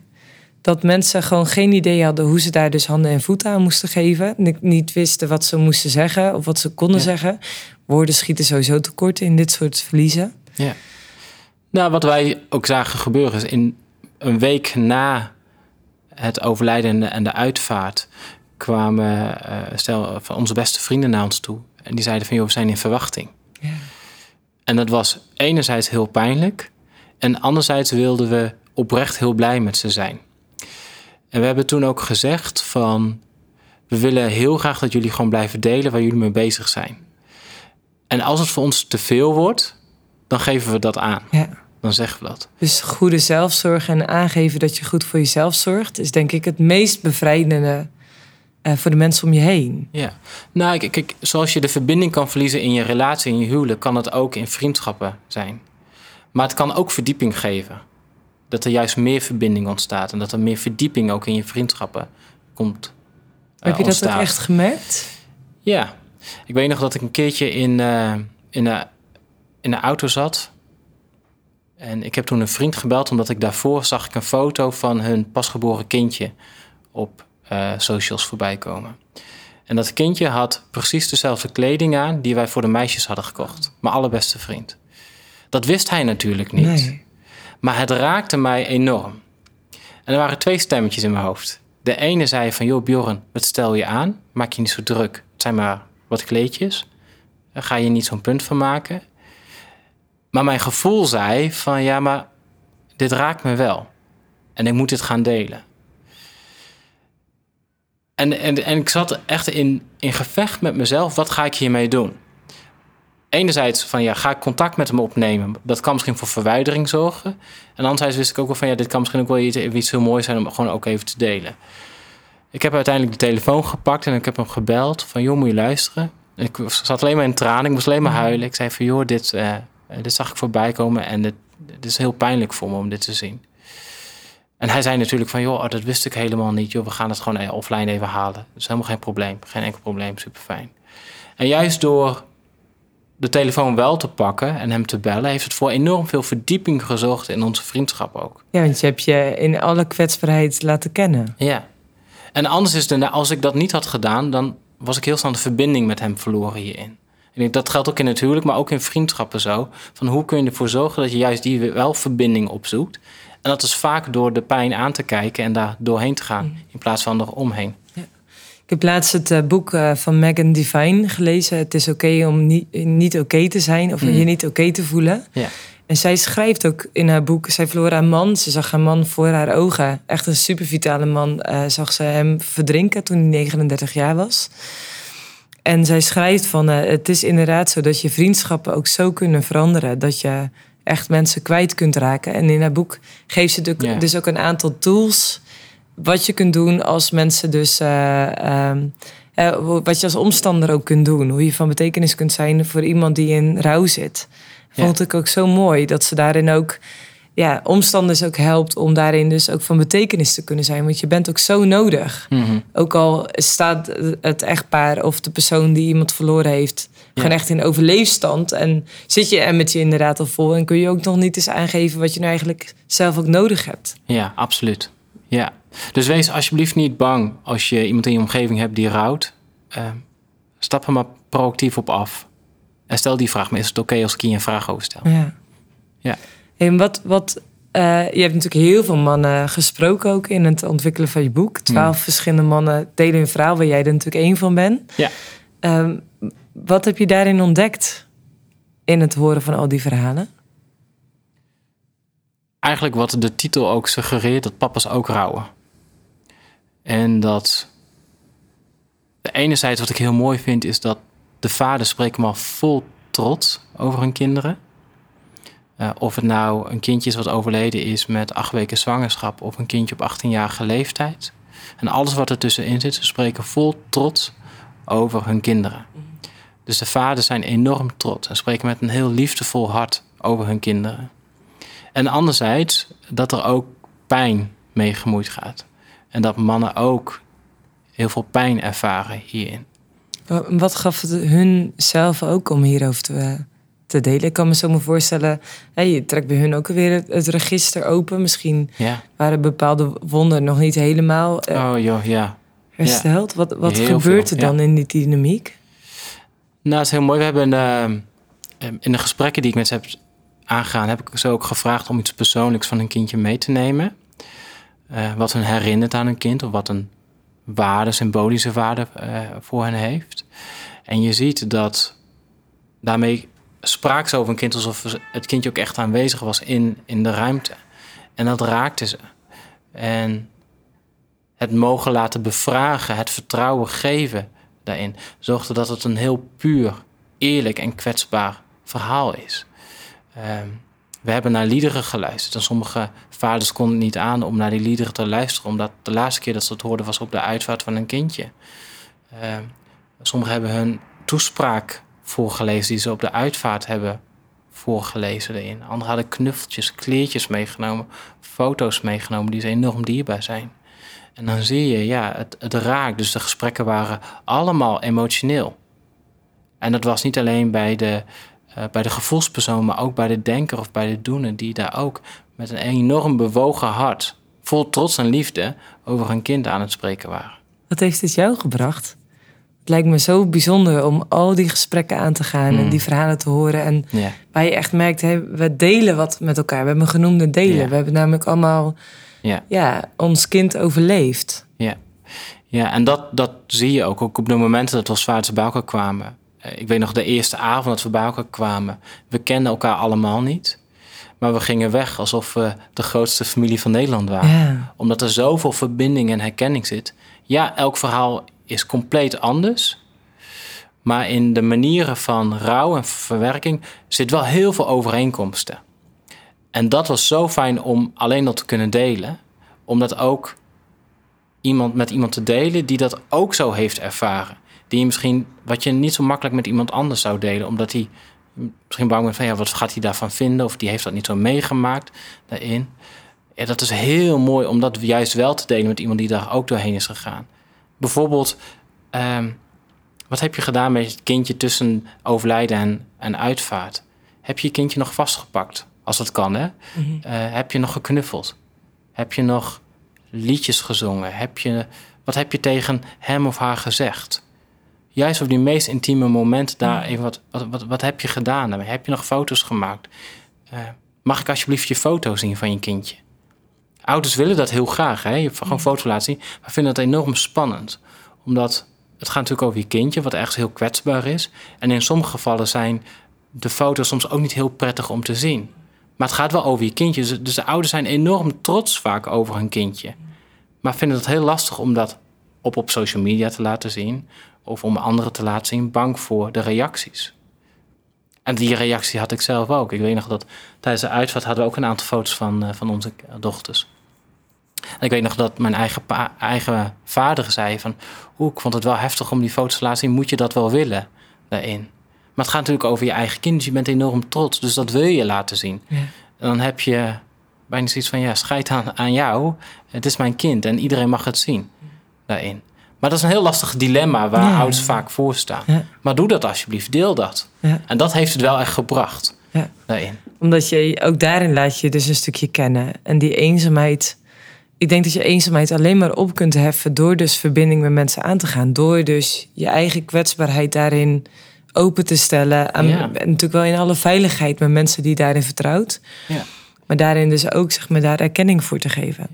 dat mensen gewoon geen idee hadden... hoe ze daar dus handen en voeten aan moesten geven. Ni- Niet wisten wat ze moesten zeggen of wat ze konden Ja. zeggen. Woorden schieten sowieso tekort in dit soort verliezen. Ja. Nou, wat wij ook zagen gebeuren is in een week na het overlijden en de, en de uitvaart kwamen eh, stel van onze beste vrienden naar ons toe en die zeiden van joh, we zijn in verwachting. En dat was enerzijds heel pijnlijk en anderzijds wilden we oprecht heel blij met ze zijn. En we hebben toen ook gezegd van we willen heel graag dat jullie gewoon blijven delen waar jullie mee bezig zijn. En als het voor ons te veel wordt, dan geven we dat aan. Ja. Dan zeggen we dat. Dus goede zelfzorg en aangeven dat je goed voor jezelf zorgt, is denk ik het meest bevrijdende eh, voor de mensen om je heen. Ja. Nou, kijk, kijk, zoals je de verbinding kan verliezen in je relatie, in je huwelijk, kan het ook in vriendschappen zijn. Maar het kan ook verdieping geven. Dat er juist meer verbinding ontstaat en dat er meer verdieping ook in je vriendschappen komt. eh, Heb je dat ook echt gemerkt? Ja. Ik weet nog dat ik een keertje in, eh, in, de, in de auto zat. En ik heb toen een vriend gebeld, omdat ik daarvoor zag ik een foto van hun pasgeboren kindje op eh, socials voorbij komen. En En dat kindje had precies dezelfde kleding aan die wij voor de meisjes hadden gekocht. Mijn allerbeste vriend. Dat wist hij natuurlijk niet. Nee. Maar het raakte mij enorm. En er waren twee stemmetjes in mijn hoofd. De ene zei van, joh Bjorn, wat stel je aan? Maak je niet zo druk. Het zijn maar wat kleedjes. Daar ga je niet zo'n punt van maken. Maar mijn gevoel zei van, ja, maar dit raakt me wel. En ik moet dit gaan delen. En, en, en ik zat echt in, in gevecht met mezelf. Wat ga ik hiermee doen? Enerzijds van ja, ga ik contact met hem opnemen. Dat kan misschien voor verwijdering zorgen. En anderzijds wist ik ook wel van ja, dit kan misschien ook wel iets, iets heel moois zijn om gewoon ook even te delen. Ik heb uiteindelijk de telefoon gepakt en ik heb hem gebeld van joh, moet je luisteren. En ik zat alleen maar in tranen, ik moest alleen maar huilen. Ik zei van joh, dit, uh, dit zag ik voorbij komen en dit, dit is heel pijnlijk voor me om dit te zien. En hij zei natuurlijk van, joh, oh, dat wist ik helemaal niet. Joh, we gaan het gewoon eh, offline even halen. Dat is helemaal geen probleem. Geen enkel probleem, super fijn. En juist door de telefoon wel te pakken en hem te bellen, heeft het voor enorm veel verdieping gezorgd in onze vriendschap ook. Ja, want je hebt je in alle kwetsbaarheid laten kennen. Ja. En anders is het, als ik dat niet had gedaan, dan was ik heel snel de verbinding met hem verloren hierin. En dat geldt ook in het huwelijk, maar ook in vriendschappen zo. Van hoe kun je ervoor zorgen dat je juist die wel verbinding opzoekt. En dat is vaak door de pijn aan te kijken en daar doorheen te gaan, mm. in plaats van eromheen. Ja. Ik heb laatst het eh, boek eh, van Megan Devine gelezen. Het is oké om niet, niet oké te zijn of mm. je niet oké te voelen. Ja. En zij schrijft ook in haar boek, zij verloor haar man. Ze zag haar man voor haar ogen. Echt een supervitale man. Uh, zag ze hem verdrinken toen hij 39 jaar was. En zij schrijft van, het is inderdaad zo dat je vriendschappen ook zo kunnen veranderen. Dat je echt mensen kwijt kunt raken. En in haar boek geeft ze dus ook een aantal tools wat je kunt doen als mensen dus. Uh, wat je als omstander ook kunt doen. Hoe je van betekenis kunt zijn voor iemand die in rouw zit. Vond ik ook zo mooi dat ze daarin ook ja, omstanders ook helpt om daarin dus ook van betekenis te kunnen zijn. Want je bent ook zo nodig. Mhm. Ook al staat het echtpaar of de persoon die iemand verloren heeft gewoon echt in overleefstand. En zit je er met je inderdaad al vol en kun je ook nog niet eens aangeven wat je nou eigenlijk zelf ook nodig hebt. Ja, absoluut. Ja. Dus wees alsjeblieft niet bang als je iemand in je omgeving hebt die rouwt. Uh, stap er maar proactief op af. En stel die vraag, maar is het oké als ik je een vraag over stel? Ja. ja. En wat, wat uh, je hebt natuurlijk heel veel mannen gesproken ook in het ontwikkelen van je boek. Twaalf hmm. verschillende mannen delen hun verhaal, waar jij er natuurlijk één van bent. Ja. Um, wat heb je daarin ontdekt in het horen van al die verhalen? Eigenlijk wat de titel ook suggereert, dat papa's ook rouwen. En dat de enerzijds wat ik heel mooi vind, is dat de vader spreekt maar vol trots over hun kinderen. Uh, of het nou een kindje is wat overleden is met acht weken zwangerschap of een kindje op 18-jarige leeftijd. En alles wat er tussenin zit, ze spreken vol trots over hun kinderen. Dus de vaders zijn enorm trots en spreken met een heel liefdevol hart over hun kinderen. En anderzijds dat er ook pijn mee gemoeid gaat. En dat mannen ook heel veel pijn ervaren hierin. Wat gaf het hun zelf ook om hierover te, te delen? Ik kan me zo me voorstellen, hey, je trekt bij hun ook weer het, register open. Misschien waren bepaalde wonden nog niet helemaal uh, oh, joh, ja. Hersteld. Wat, wat gebeurt er dan in die dynamiek? Nou, het is heel mooi. We hebben uh, in de gesprekken die ik met ze heb aangegaan, heb ik ze ook gevraagd om iets persoonlijks van een kindje mee te nemen. Uh, wat hun herinnert aan een kind of wat een waarde, symbolische waarde uh, voor hen heeft. En je ziet dat daarmee spraak ze over een kind alsof het kindje ook echt aanwezig was in, in de ruimte. En dat raakte ze. En het mogen laten bevragen, het vertrouwen geven daarin. Zorgde dat het een heel puur, eerlijk en kwetsbaar verhaal is. Ehm, we hebben naar liederen geluisterd. En sommige vaders konden niet aan om naar die liederen te luisteren, omdat de laatste keer dat ze het hoorden was op de uitvaart van een kindje. Uh, sommigen hebben hun toespraak voorgelezen die ze op de uitvaart hebben voorgelezen erin. Anderen hadden knuffeltjes, kleertjes meegenomen, foto's meegenomen die ze enorm dierbaar zijn. En dan zie je, ja, het, het raakt. Dus de gesprekken waren allemaal emotioneel. En dat was niet alleen bij de, uh, bij de gevoelspersoon, maar ook bij de denker of bij de doener, die daar ook met een enorm bewogen hart, vol trots en liefde, over hun kind aan het spreken waren. Wat heeft dit jou gebracht? Het lijkt me zo bijzonder om al die gesprekken aan te gaan en Mm. die verhalen te horen. En waar je echt merkt, we delen wat met elkaar. We hebben genoemde delen. We hebben namelijk allemaal Ja. ja, ons kind overleefd. Ja, ja en dat, dat zie je ook. Ook op de momenten dat we als vaders bij elkaar kwamen. Eh, Ik weet nog de eerste avond dat we bij elkaar kwamen. We kenden elkaar allemaal niet. Maar we gingen weg alsof we de grootste familie van Nederland waren. Ja. Omdat er zoveel verbinding en herkenning zit. Ja, elk verhaal is compleet anders. Maar in de manieren van rouw en verwerking zit wel heel veel overeenkomsten. En dat was zo fijn om alleen dat te kunnen delen. Omdat ook iemand met iemand te delen die dat ook zo heeft ervaren. Die misschien, wat je niet zo makkelijk met iemand anders zou delen, omdat hij misschien bang bent van ja, wat gaat hij daarvan vinden? Of die heeft dat niet zo meegemaakt daarin. Ja, dat is heel mooi om dat juist wel te delen met iemand die daar ook doorheen is gegaan. Bijvoorbeeld, ehm, wat heb je gedaan met het kindje tussen overlijden en, en uitvaart? Heb je je kindje nog vastgepakt? Als dat kan, hè? Mhm. Eh, heb je nog geknuffeld? Heb je nog liedjes gezongen? Heb je, wat heb je tegen hem of haar gezegd? Juist op die meest intieme momenten daar even wat, wat, wat, wat heb je gedaan? daarmee? Heb je nog foto's gemaakt? Eh, mag ik alsjeblieft je foto zien van je kindje? Ouders willen dat heel graag, hè? Je gewoon een foto laten zien, maar vinden dat enorm spannend. Omdat het gaat natuurlijk over je kindje, wat echt heel kwetsbaar is. En in sommige gevallen zijn de foto's soms ook niet heel prettig om te zien. Maar het gaat wel over je kindje. Dus- Dus de ouders zijn enorm trots vaak over hun kindje. Maar vinden het heel lastig om dat op, op social media te laten zien. Of om anderen te laten zien, bang voor de reacties. En die reactie had ik zelf ook. Ik weet nog dat tijdens de uitvaart hadden we ook een aantal foto's van, eh, van onze dochters. En ik weet nog dat mijn eigen, eigen vader zei van... Oeh, ik vond het wel heftig om die foto's te laten zien. Moet je dat wel willen daarin? Maar het gaat natuurlijk over je eigen kind. Dus je bent enorm trots. Dus dat wil je laten zien. Ja. En dan heb je bijna zoiets van... Ja, scheid aan, aan jou. Het is mijn kind en iedereen mag het zien daarin. Maar dat is een heel lastig dilemma waar Ja. ouders vaak voor staan. Ja. Maar doe dat alsjeblieft. Deel dat. Ja. En dat heeft het wel echt gebracht Ja. daarin. Omdat je ook daarin laat je dus een stukje kennen. En die eenzaamheid. Ik denk dat je eenzaamheid alleen maar op kunt heffen door dus verbinding met mensen aan te gaan. Door dus je eigen kwetsbaarheid daarin open te stellen. Aan, Ja. en natuurlijk wel in alle veiligheid met mensen die daarin vertrouwt. Ja. Maar daarin dus ook zeg maar, daar erkenning voor te geven.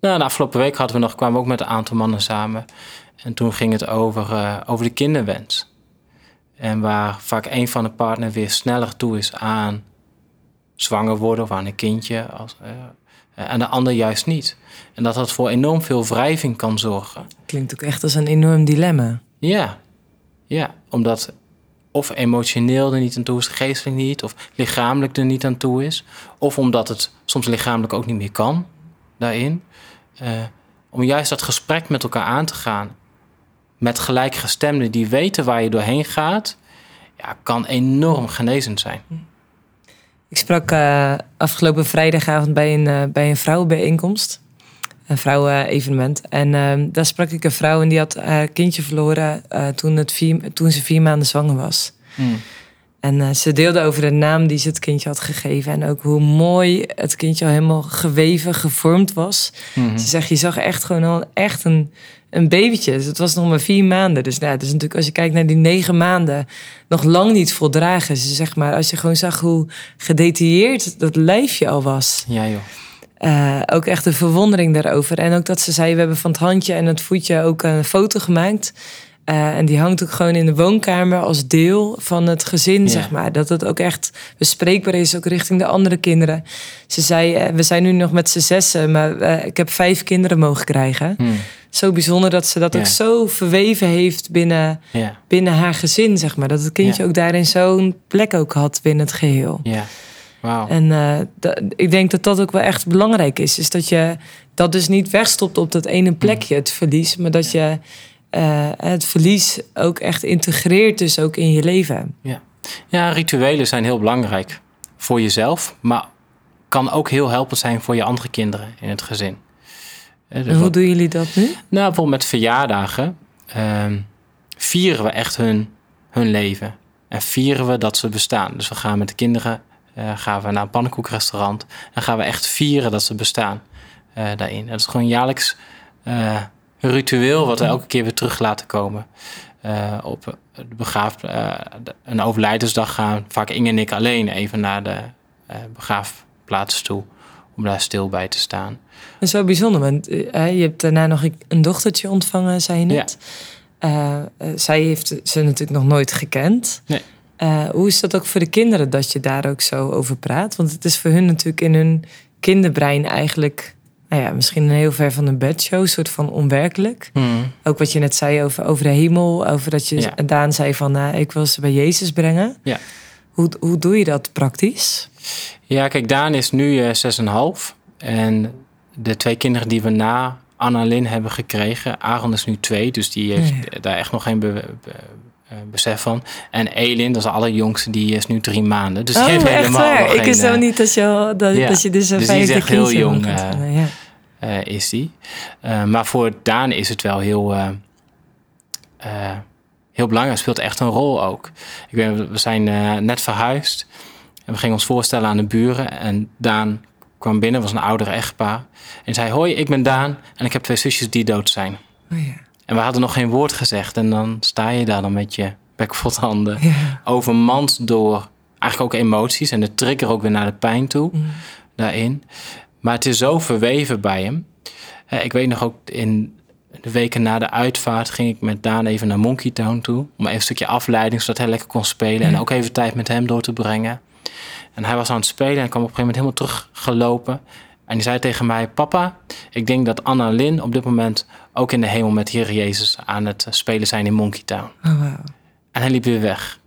Nou, de afgelopen week hadden we nog, kwamen we ook met een aantal mannen samen. En toen ging het over, eh, over de kinderwens. En waar vaak een van de partner weer sneller toe is aan zwanger worden of aan een kindje. Als, eh, en de ander juist niet. En dat dat voor enorm veel wrijving kan zorgen. Klinkt ook echt als een enorm dilemma. Ja, ja, omdat of emotioneel er niet aan toe is, geestelijk niet, of lichamelijk er niet aan toe is, of omdat het soms lichamelijk ook niet meer kan daarin. Eh, om juist dat gesprek met elkaar aan te gaan, met gelijkgestemden die weten waar je doorheen gaat, ja, kan enorm genezend zijn. Ik sprak eh, afgelopen vrijdagavond bij een, eh, bij een vrouwenbijeenkomst. Een vrouwenevenement. En eh, daar sprak ik een vrouw en die had haar kindje verloren eh, toen, het vier, toen ze vier maanden zwanger was. En eh, ze deelde over de naam die ze het kindje had gegeven. En ook hoe mooi het kindje al helemaal geweven, gevormd was. Mhm. Ze zegt, je zag echt gewoon al echt een, een babytje. Dus het was nog maar vier maanden. Dus nou, het is natuurlijk, als je kijkt naar die negen maanden, nog lang niet voldragen. Ze zeg maar, als je gewoon zag hoe gedetailleerd dat lijfje al was. Ja, joh. Eh, ook echt de verwondering daarover. En ook dat ze zei, we hebben van het handje en het voetje ook een foto gemaakt. Eh, en die hangt ook gewoon in de woonkamer als deel van het gezin, Ja. zeg maar. Dat het ook echt bespreekbaar is, ook richting de andere kinderen. Ze zei, eh, we zijn nu nog met z'n zessen, maar ik heb vijf kinderen mogen krijgen. Hm. Zo bijzonder dat ze dat Ja. ook zo verweven heeft binnen, Ja, binnen haar gezin, zeg maar. Dat het kindje ook daarin zo'n plek ook had binnen het geheel. ja. En eh, ik denk dat dat ook wel echt belangrijk is. Is dat je dat dus niet wegstopt op dat ene plekje, het verlies. Maar dat je eh, het verlies ook echt integreert dus ook in je leven. Ja, rituelen zijn heel belangrijk voor jezelf, maar kan ook heel helpend zijn voor je andere kinderen in het gezin. Dus En hoe wat- doen jullie dat nu? Nou, bijvoorbeeld met verjaardagen ehm, vieren we echt hun, hun leven. En vieren we dat ze bestaan. Dus we gaan met de kinderen eh, gaan we naar een pannenkoekrestaurant. En gaan we echt vieren dat ze bestaan eh, daarin. Dat is gewoon jaarlijks eh, ritueel wat we elke keer weer terug laten komen. Op de begraaf, uh, een overlijdensdag gaan vaak Inge en ik alleen even naar de uh, begraafplaats toe. Om daar stil bij te staan. Dat is wel bijzonder, want je hebt daarna nog een dochtertje ontvangen, zei je net. Ja. zij heeft ze natuurlijk nog nooit gekend. Nee. Hoe is dat ook voor de kinderen dat je daar ook zo over praat? Want het is voor hun natuurlijk in hun kinderbrein eigenlijk nou ja, misschien een heel ver van een bedshow, soort van onwerkelijk. Hmm. Ook wat je net zei over, over de hemel, over dat je ja. Daan zei van uh, ik wil ze bij Jezus brengen. Ja. Hoe, hoe doe je dat praktisch? Ja, kijk, Daan is nu uh, half En de twee kinderen die we na Annalyn hebben gekregen, Aaron is nu twee, dus die heeft daar echt nog geen be, be, besef van. En Elin, dat is de allerjongste, die is nu drie maanden. Dus oh, die heeft helemaal waar? nog Ik is zo uh, niet dat je, dat, ja. dat je dus een Dus die is vijfde echt heel jong, eh, ja. eh, is die. Eh, maar voor Daan is het wel heel, eh, eh, heel belangrijk. Het speelt echt een rol ook. Ik weet, we zijn eh, net verhuisd. En we gingen ons voorstellen aan de buren. En Daan kwam binnen, was een oudere echtpaar. En zei, hoi, ik ben Daan. En ik heb twee zusjes die dood zijn. Oh, ja. En we hadden nog geen woord gezegd. En dan sta je daar dan met je bek vol handen. Ja. Overmand door eigenlijk ook emoties. En de trigger ook weer naar de pijn toe. Mm. Daarin. Maar het is zo verweven bij hem. Ik weet nog ook in de weken na de uitvaart ging ik met Daan even naar Monkey Town toe. Om even een stukje afleiding, zodat hij lekker kon spelen. En ook even tijd met hem door te brengen. En hij was aan het spelen en kwam op een gegeven moment helemaal teruggelopen. En die zei tegen mij: Papa, ik denk dat Anna Lin op dit moment ook in de hemel met Heer Jezus aan het spelen zijn in Monkey Town. Oh. En hij liep weer weg.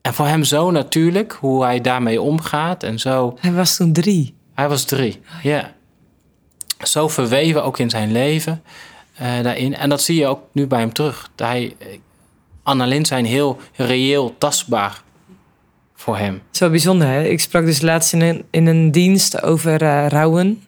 En voor hem zo natuurlijk, hoe hij daarmee omgaat en zo. Hij was toen drie. Hij was drie, ja. Zo verweven ook in zijn leven eh, daarin. En dat zie je ook nu bij hem terug. Hij, eh, Annalyn zijn heel reëel tastbaar voor hem. Zo bijzonder, hè? Ik sprak dus laatst in een, in een dienst over eh, rouwen.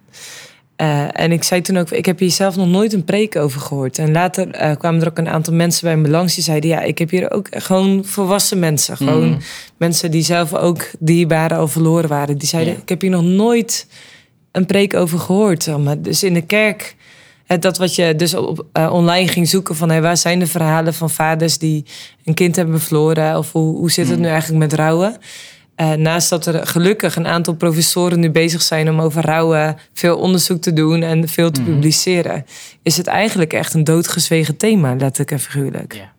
Eh, en ik zei toen ook, ik heb hier zelf nog nooit een preek over gehoord. En later eh, kwamen er ook een aantal mensen bij me langs die zeiden... ja, ik heb hier ook gewoon volwassen mensen. Gewoon Mhm. mensen die zelf ook dierbaren al verloren waren. Die zeiden, Ja. ik heb hier nog nooit een preek over gehoord. dus in de kerk, het, dat wat je dus op, eh, online ging zoeken... van hey, waar zijn de verhalen van vaders die een kind hebben verloren... of hoe, hoe zit het Mhm. nu eigenlijk met rouwen... Eh, naast dat er gelukkig een aantal professoren nu bezig zijn om over rouwen veel onderzoek te doen en veel te Mhm. publiceren, is het eigenlijk echt een doodgezwegen thema, letterlijk en figuurlijk. Ja,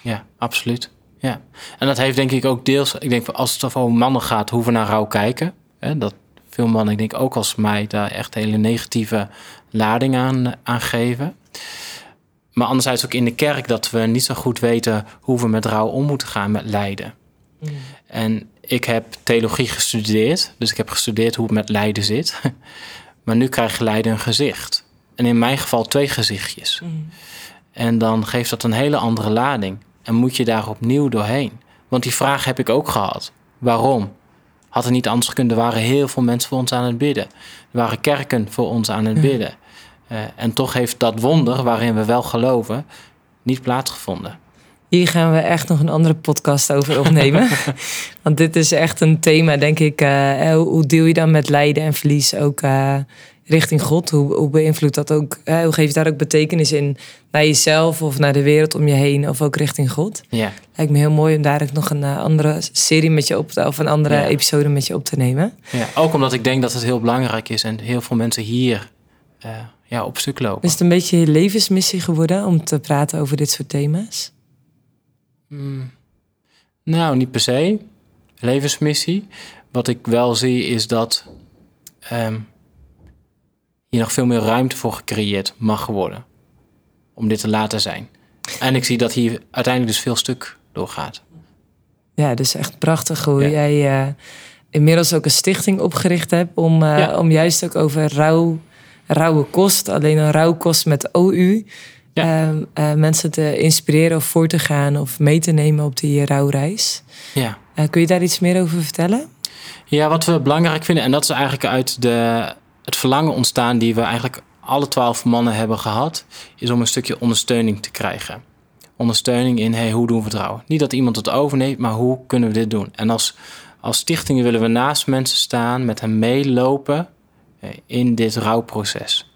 ja absoluut. Ja. En dat heeft denk ik ook deels... Ik denk, als het over mannen gaat, hoe we naar rouw kijken. Hè, dat veel mannen, ik denk ook als mij... daar echt hele negatieve lading aan, aan geven. Maar anderzijds ook in de kerk... dat we niet zo goed weten hoe we met rouw om moeten gaan met lijden. En ik heb theologie gestudeerd. Dus ik heb gestudeerd hoe het met lijden zit. Maar nu krijgt lijden een gezicht. En in mijn geval twee gezichtjes. En dan geeft dat een hele andere lading. En moet je daar opnieuw doorheen. Want die vraag heb ik ook gehad. Waarom? Had het niet anders gekund? Er waren heel veel mensen voor ons aan het bidden. Er waren kerken voor ons aan het bidden. Eh, en toch heeft dat wonder, waarin we wel geloven, niet plaatsgevonden. Hier gaan we echt nog een andere podcast over opnemen. Want dit is echt een thema, denk ik. eh, hoe, hoe deel je dan met lijden en verlies ook eh, richting God? Hoe, hoe beïnvloedt dat ook? eh, hoe geef je daar ook betekenis in naar jezelf of naar de wereld om je heen of ook richting God? Ja, Lijkt me heel mooi om daar ook nog een eh, andere serie met je op te, of een andere Ja. episode met je op te nemen. ja. ook omdat ik denk dat het heel belangrijk is en heel veel mensen hier eh, ja, op stuk lopen. Is het een beetje je levensmissie geworden om te praten over dit soort thema's? Mm. Nou, niet per se. Levensmissie. Wat ik wel zie is dat ehm, hier nog veel meer ruimte voor gecreëerd mag worden. Om dit te laten zijn. En ik zie dat hier uiteindelijk dus veel stuk doorgaat. Ja, dus echt prachtig hoe Ja. jij eh, inmiddels ook een stichting opgericht hebt om, eh, Ja. om juist ook over rouw, rauwe kost, alleen een rouwkost met OU, Ja. ehm, eh, mensen te inspireren of voor te gaan of mee te nemen op die rouwreis. Ja. Kun je daar iets meer over vertellen? Ja, wat we belangrijk vinden, en dat is eigenlijk uit de, het verlangen ontstaan die we eigenlijk alle twaalf mannen hebben gehad, is om een stukje ondersteuning te krijgen. Ondersteuning in, hey, hoe doen we rouw? Niet dat iemand het overneemt, maar hoe kunnen we dit doen? En als, als stichting willen we naast mensen staan, met hen meelopen eh, in dit rouwproces.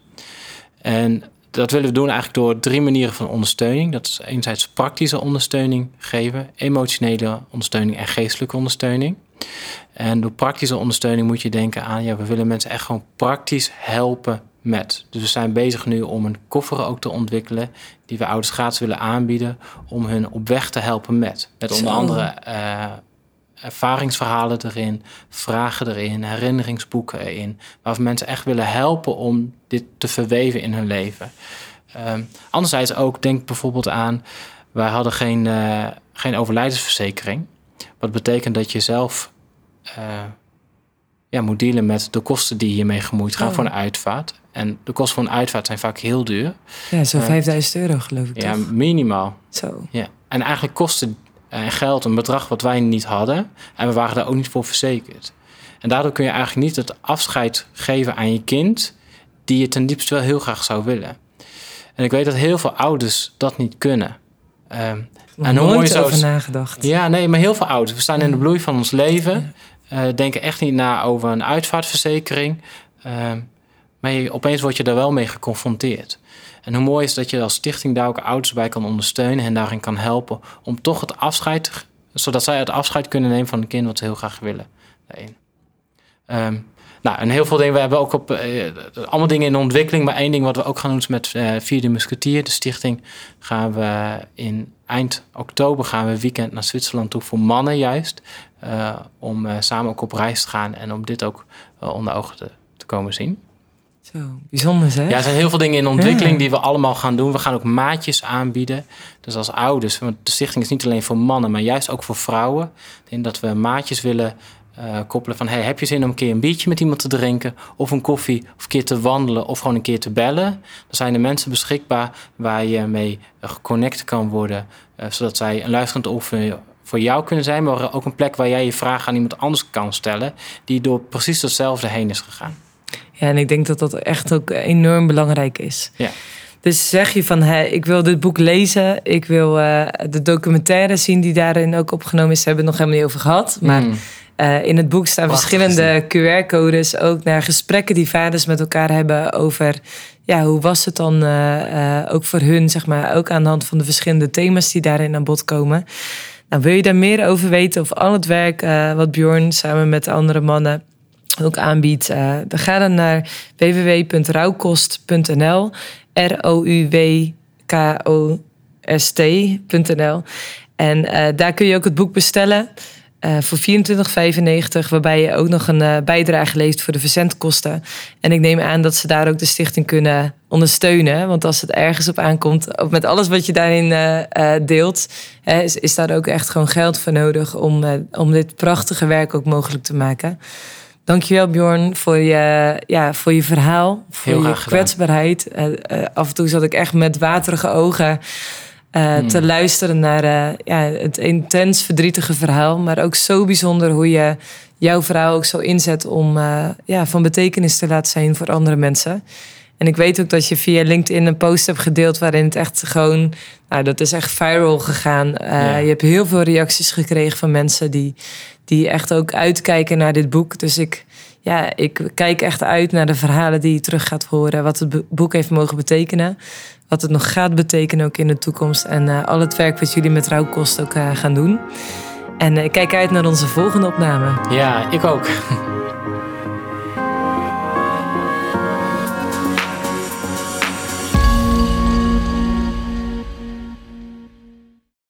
En dat willen we doen eigenlijk door drie manieren van ondersteuning. Dat is enerzijds praktische ondersteuning geven, emotionele ondersteuning en geestelijke ondersteuning. En door praktische ondersteuning moet je denken aan, ja, we willen mensen echt gewoon praktisch helpen met. Dus we zijn bezig nu om een koffer ook te ontwikkelen die we ouders gratis willen aanbieden om hun op weg te helpen met. Met onder andere eh, ervaringsverhalen erin, vragen erin, herinneringsboeken erin, waar we mensen echt willen helpen om dit te verweven in hun leven. Ehm, anderzijds ook, denk bijvoorbeeld aan, wij hadden geen, eh, geen overlijdensverzekering. Wat betekent dat je zelf eh, ja, moet dealen met de kosten die hiermee gemoeid gaan Oh. voor een uitvaart. En de kosten voor een uitvaart zijn vaak heel duur. Ja, zo'n Ja. 5000 euro geloof ik Ja, toch? minimaal. Zo. Ja. En eigenlijk kostte eh, geld een bedrag wat wij niet hadden. En we waren daar ook niet voor verzekerd. En daardoor kun je eigenlijk niet het afscheid geven aan je kind... die je ten diepste wel heel graag zou willen. En ik weet dat heel veel ouders dat niet kunnen. Ehm, En hoe mooi zou over nagedacht. ja, nee, maar heel veel ouders. We staan in de bloei van ons leven. eh, denken echt niet na over een uitvaartverzekering. Ehm, maar je, opeens word je daar wel mee geconfronteerd. En hoe mooi is dat je als stichting daar ook ouders bij kan ondersteunen en daarin kan helpen om toch het afscheid, zodat zij het afscheid kunnen nemen van een kind wat ze heel graag willen. Daarin. Nou, en heel veel dingen. We hebben ook op eh, allemaal dingen in ontwikkeling. Maar één ding wat we ook gaan doen is met eh Vierde Musketeer, de stichting, gaan we in eind oktober gaan we weekend naar Zwitserland toe voor mannen juist. eh, om samen ook op reis te gaan en om dit ook onder ogen te, te komen zien. Zo, bijzonder hè? Ja, er zijn heel veel dingen in ontwikkeling Ja. die we allemaal gaan doen. We gaan ook maatjes aanbieden. Dus als ouders, want de stichting is niet alleen voor mannen, maar juist ook voor vrouwen. Ik denk dat we maatjes willen eh, koppelen van... Hey, heb je zin om een keer een biertje met iemand te drinken... of een koffie, of een keer te wandelen... of gewoon een keer te bellen? Dan zijn er mensen beschikbaar waar je mee geconnect kan worden... eh, zodat zij een luisterend oor voor- voor jou kunnen zijn... maar ook een plek waar jij je vraag aan iemand anders kan stellen... die door precies hetzelfde heen is gegaan. Ja, en ik denk dat dat echt ook enorm belangrijk is. Ja. Dus zeg je van, hé, ik wil dit boek lezen. Ik wil eh, de documentaire zien die daarin ook opgenomen is. Daar hebben we het nog helemaal niet over gehad. Maar Mm. Eh, in het boek staan Prachtig verschillende QR-codes. Ook naar gesprekken die vaders met elkaar hebben over... Ja, hoe was het dan eh, eh, ook voor hun, zeg maar. Ook aan de hand van de verschillende thema's die daarin aan bod komen. Nou, wil je daar meer over weten of al het werk wat Bjorn samen met de andere mannen ook aanbiedt, dan ga dan naar www.rouwkost.nl. R-O-U-W-K-O-S-T.nl. En daar kun je ook het boek bestellen eh, voor 24,95, waarbij je ook nog een eh, bijdrage levert voor de verzendkosten. En ik neem aan dat ze daar ook de stichting kunnen ondersteunen. Want als het ergens op aankomt, ook met alles wat je daarin eh, deelt, is, is daar ook echt gewoon geld voor nodig om, om dit prachtige werk ook mogelijk te maken. Dankjewel Bjorn voor je, ja, voor je verhaal, voor Heel je kwetsbaarheid. Af en toe zat ik echt met waterige ogen Hmm. te luisteren naar eh, ja, het intens verdrietige verhaal. Maar ook zo bijzonder hoe je jouw verhaal ook zo inzet om eh, ja, van betekenis te laten zijn voor andere mensen. En ik weet ook dat je via LinkedIn een post hebt gedeeld waarin het echt gewoon, nou, dat is echt viral gegaan. Eh, Ja. Je hebt heel veel reacties gekregen van mensen die, die echt ook uitkijken naar dit boek. Dus ik, ja, ik kijk echt uit naar de verhalen die je terug gaat horen. Wat het bo- boek heeft mogen betekenen. Wat het nog gaat betekenen ook in de toekomst. En eh, al het werk wat jullie met Rouwkost ook eh, gaan doen. En eh, ik kijk uit naar onze volgende opname. Ja, ik ook.